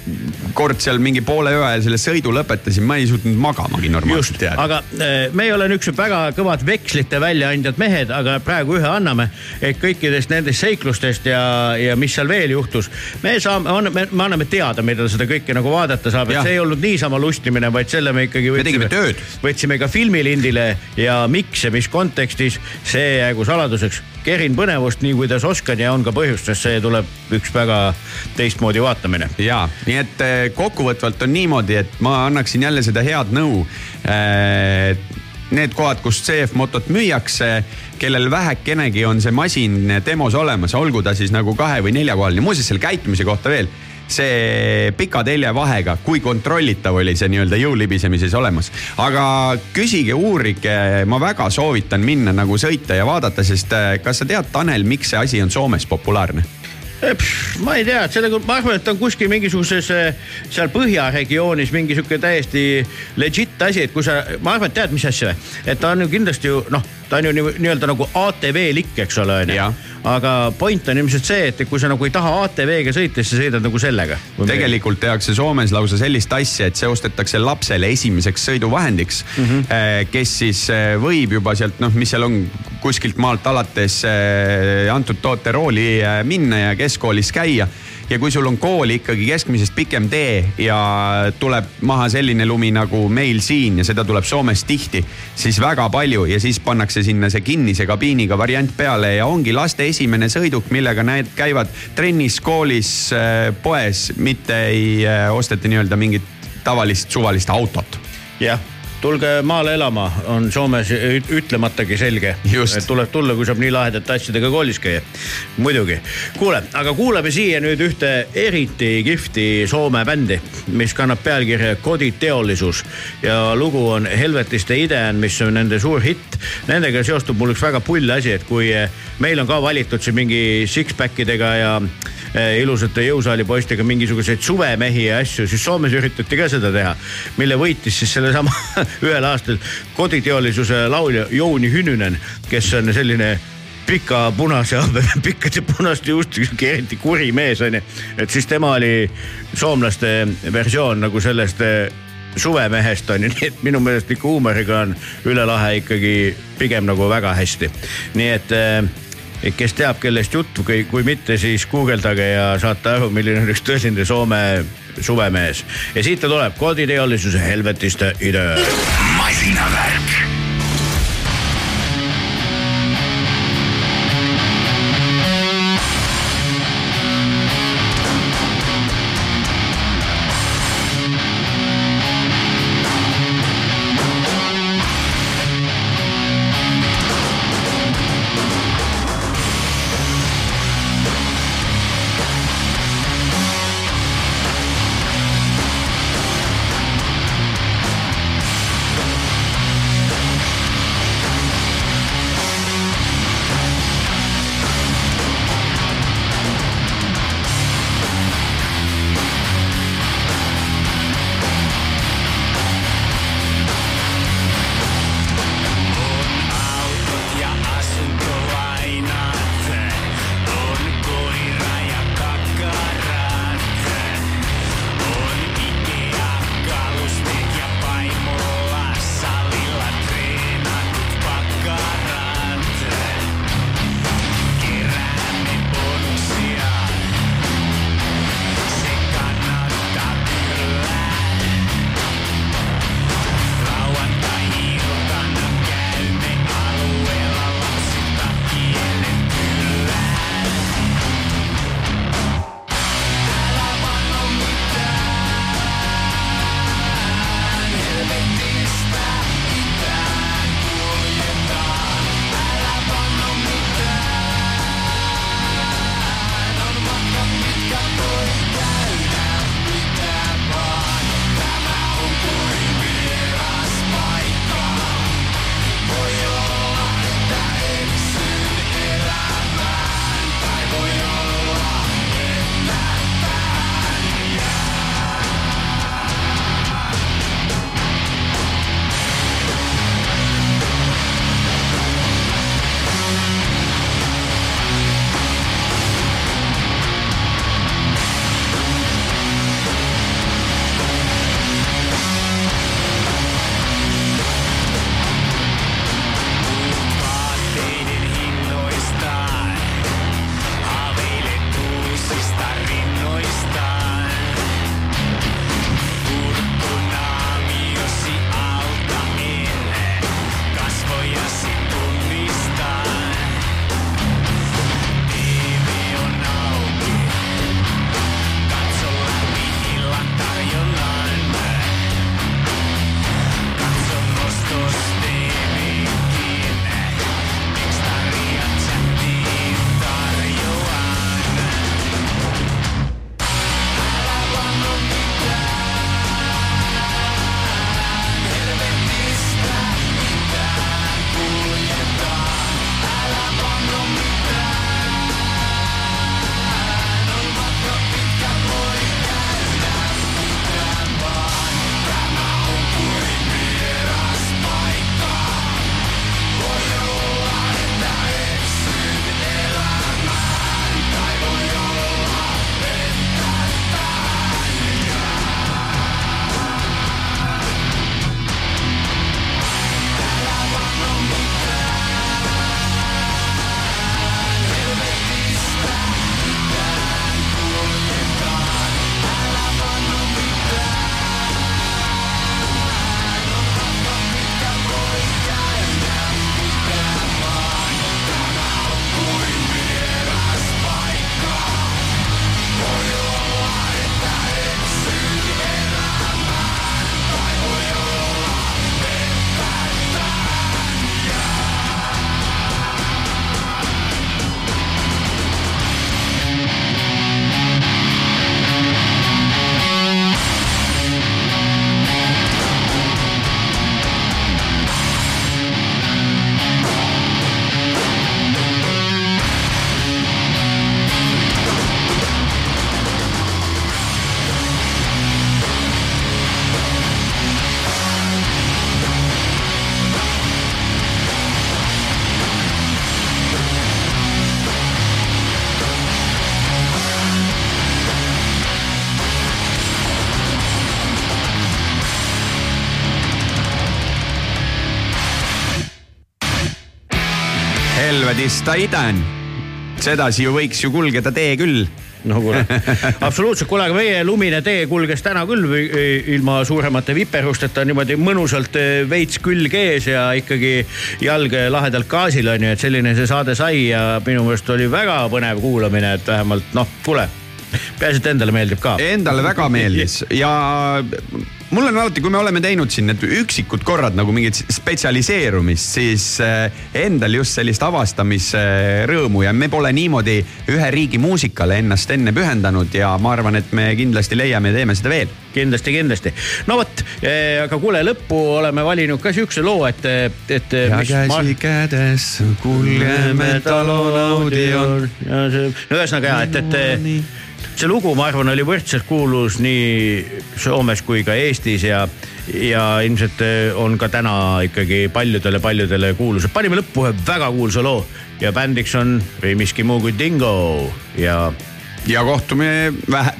kord seal mingi poole öö ajal selle sõidu lõpetasin, ma ei suutnud magamagi normaalselt jääda. aga eh, me ei ole niisugused väga kõvad vekslite väljaandjad mehed, aga praegu ühe anname. et kõikidest nendest seiklustest ja, ja mis seal veel juhtus, me saame, me, me anname teada, millal seda kõike nagu vaadata saab, et Jah. see ei olnud niisama lustimine, vaid selle me ikkagi Me tegime tööd. võtsime ka filmilindile ja miks ja mis kontekstis, see jäägu saladuseks. Kerin põnevust nii, kuidas oskan ja on ka põhjust, sest see tuleb üks väga teistmoodi vaatamine. ja, nii et eh, kokkuvõtvalt on niimoodi, et ma annaksin jälle seda head nõu. Need kohad, kus CF motot müüakse, kellel vähekenegi on see masin demos olemas, olgu ta siis nagu kahe või neljakohaline, muuseas selle käitumise kohta veel see pika telje vahega, kui kontrollitav oli see nii-öelda jõulibisemises olemas. aga küsige, uurige, ma väga soovitan minna nagu sõita ja vaadata, sest äh, kas sa tead, Tanel, miks see asi on Soomes populaarne? ma ei tea, sellega, ma arvan, et on kuskil mingisuguses äh, seal põhjaregioonis mingi sihuke täiesti legit asi, et kui sa, ma arvan, et tead, mis asja et ta on ju kindlasti ju noh, ta on ju nii- nii-öelda nagu ATV-lik, eks ole, onju. aga point on ilmselt see, et kui sa nagu ei taha ATV-ga sõita, siis sa sõidad nagu sellega. tegelikult tehakse Soomes lausa sellist asja, et see ostetakse lapsele esimeseks sõiduvahendiks mm. -hmm. kes siis eh, võib juba sealt noh, mis seal on kuskilt maalt alates eh, antud toote rooli minna ja keskkoolis käia ja kui sul on kooli ikkagi keskmisest pikem tee ja tuleb maha selline lumi nagu meil siin ja seda tuleb Soomes tihti, siis väga palju. Ja siis pannakse sinna see kinnise kabiiniga variant peale ja ongi laste esimene sõiduk, millega need käivad trennis, koolis, poes, mitte ei äh, osteta nii-öelda mingit tavalist suvalist autot. jah, tulge maale elama, on Soomes üt- ütlematagi selge. Tuleb tulla, kui saab nii lahedate asjadega koolis käia. muidugi. kuule, aga kuulame siia nüüd ühte eriti kihvti Soome bändi, mis kannab pealkirja Koditeolisus ja lugu on Helvetiste Idean, mis on nende suur hitt. Nendega seostub mul üks väga pull asi, et kui eh, meil on ka valitud siin mingi six-pack idega ja eh, ilusate jõusaali poistega mingisuguseid suvemehi ja asju, siis Soomes üritati ka seda teha, mille võitis siis sellesama ühel aastal koditeolisuse laulja Jouni Hünninen, kes on selline pika punase, pikkade punaste juustega sihuke eriti kuri mees onju. et siis tema oli soomlaste versioon nagu sellest eh, suvemehest on ju, nii et minu meelest ikka huumoriga on Üle lahe ikkagi pigem nagu väga hästi. nii et eh, kes teab, kellest juttu, kui, kui mitte, siis guugeldage ja saate aru, milline on üks tõeline Soome suvemees. ja siit ta tuleb, koditeolisuse helvetiste idöö. masinavärk. Helvedis Taidan. sedasi ju võiks ju kulgeda tee küll. no kuule, absoluutselt, kuule, aga meie lumine tee kulges täna küll või- ilma suuremate viperusteta niimoodi mõnusalt eh, veits külg ees ja ikkagi jalg lahedalt gaasil on ju, et selline see saade sai ja minu meelest oli väga põnev kuulamine, et vähemalt noh, kuule, peaasi, et endale meeldib ka. Endale väga meeldis ja mul on alati, kui me oleme teinud siin need üksikud korrad nagu mingit spetsialiseerumist, siis eh, endal just sellist avastamise rõõmu ja me pole niimoodi ühe riigi muusikale ennast enne pühendanud ja ma arvan, et me kindlasti leiame ja teeme seda veel. kindlasti, kindlasti. no vot, aga kuule, lõppu oleme valinud ka siukse loo, et, et. kädes kulgeme talonaudion. ja see, no ühesõnaga ja, et, et see lugu, ma arvan, oli võrdselt kuulus nii Soomes kui ka Eestis ja, ja ilmselt eh, on ka täna ikkagi paljudele-paljudele kuulus. panime lõppu ühe väga kuulsa loo ja bändiks on ei miski muu kui Dingo ja ja kohtume vähe,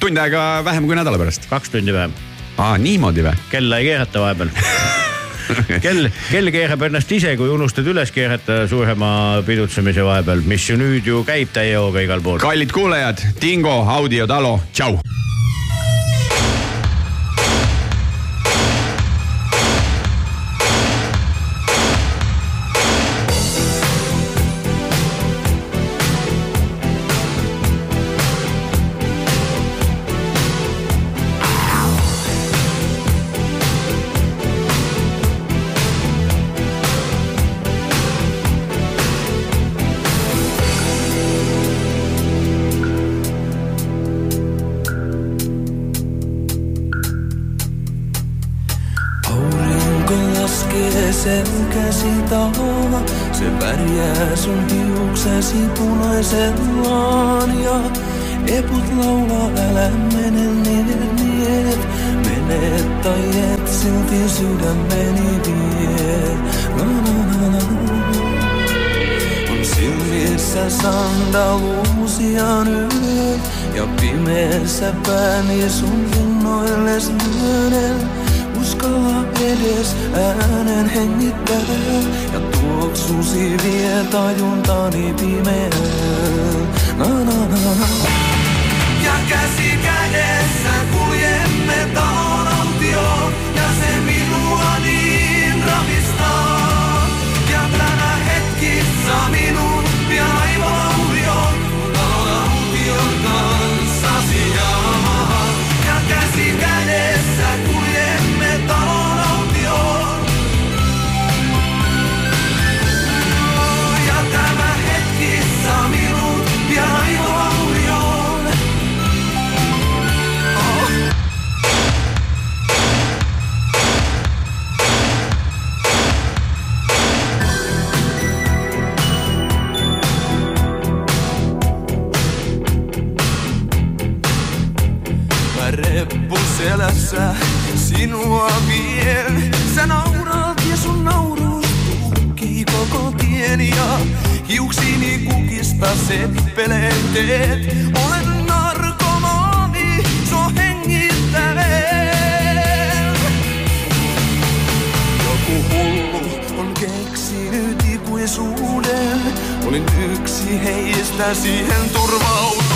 tund aega vähem kui nädala pärast. kaks tundi vähem. aa, niimoodi või? kella ei keerata vahepeal. kell, kell keerab ennast ise, kui unustad üles keerata suurema pidutsemise vahepeal, mis ju nüüd ju käib täie hooga igal pool. kallid kuulajad, Dingo, Audio Talo, tšau. Laskee sen käsitahva, se värjää sun hiuksesi punaisellaan ja eput laulaa älä mene niet niet. Mene tai et silti sydämeni vie. On silmissä sandaluusia nyt ja pimeässä pääni sun innoille myönen. Uskalla edes äänen hengittää ja tuoksusi vie tajuntani pimeään. Na, na, na. Ja käsi kädessä kuljemme talon seppeleen teet. Olen narkomaani, sua hengittäen. Joku hullu on keksinyt ikuisuuden. Olin yksi heistä siihen turvautuen.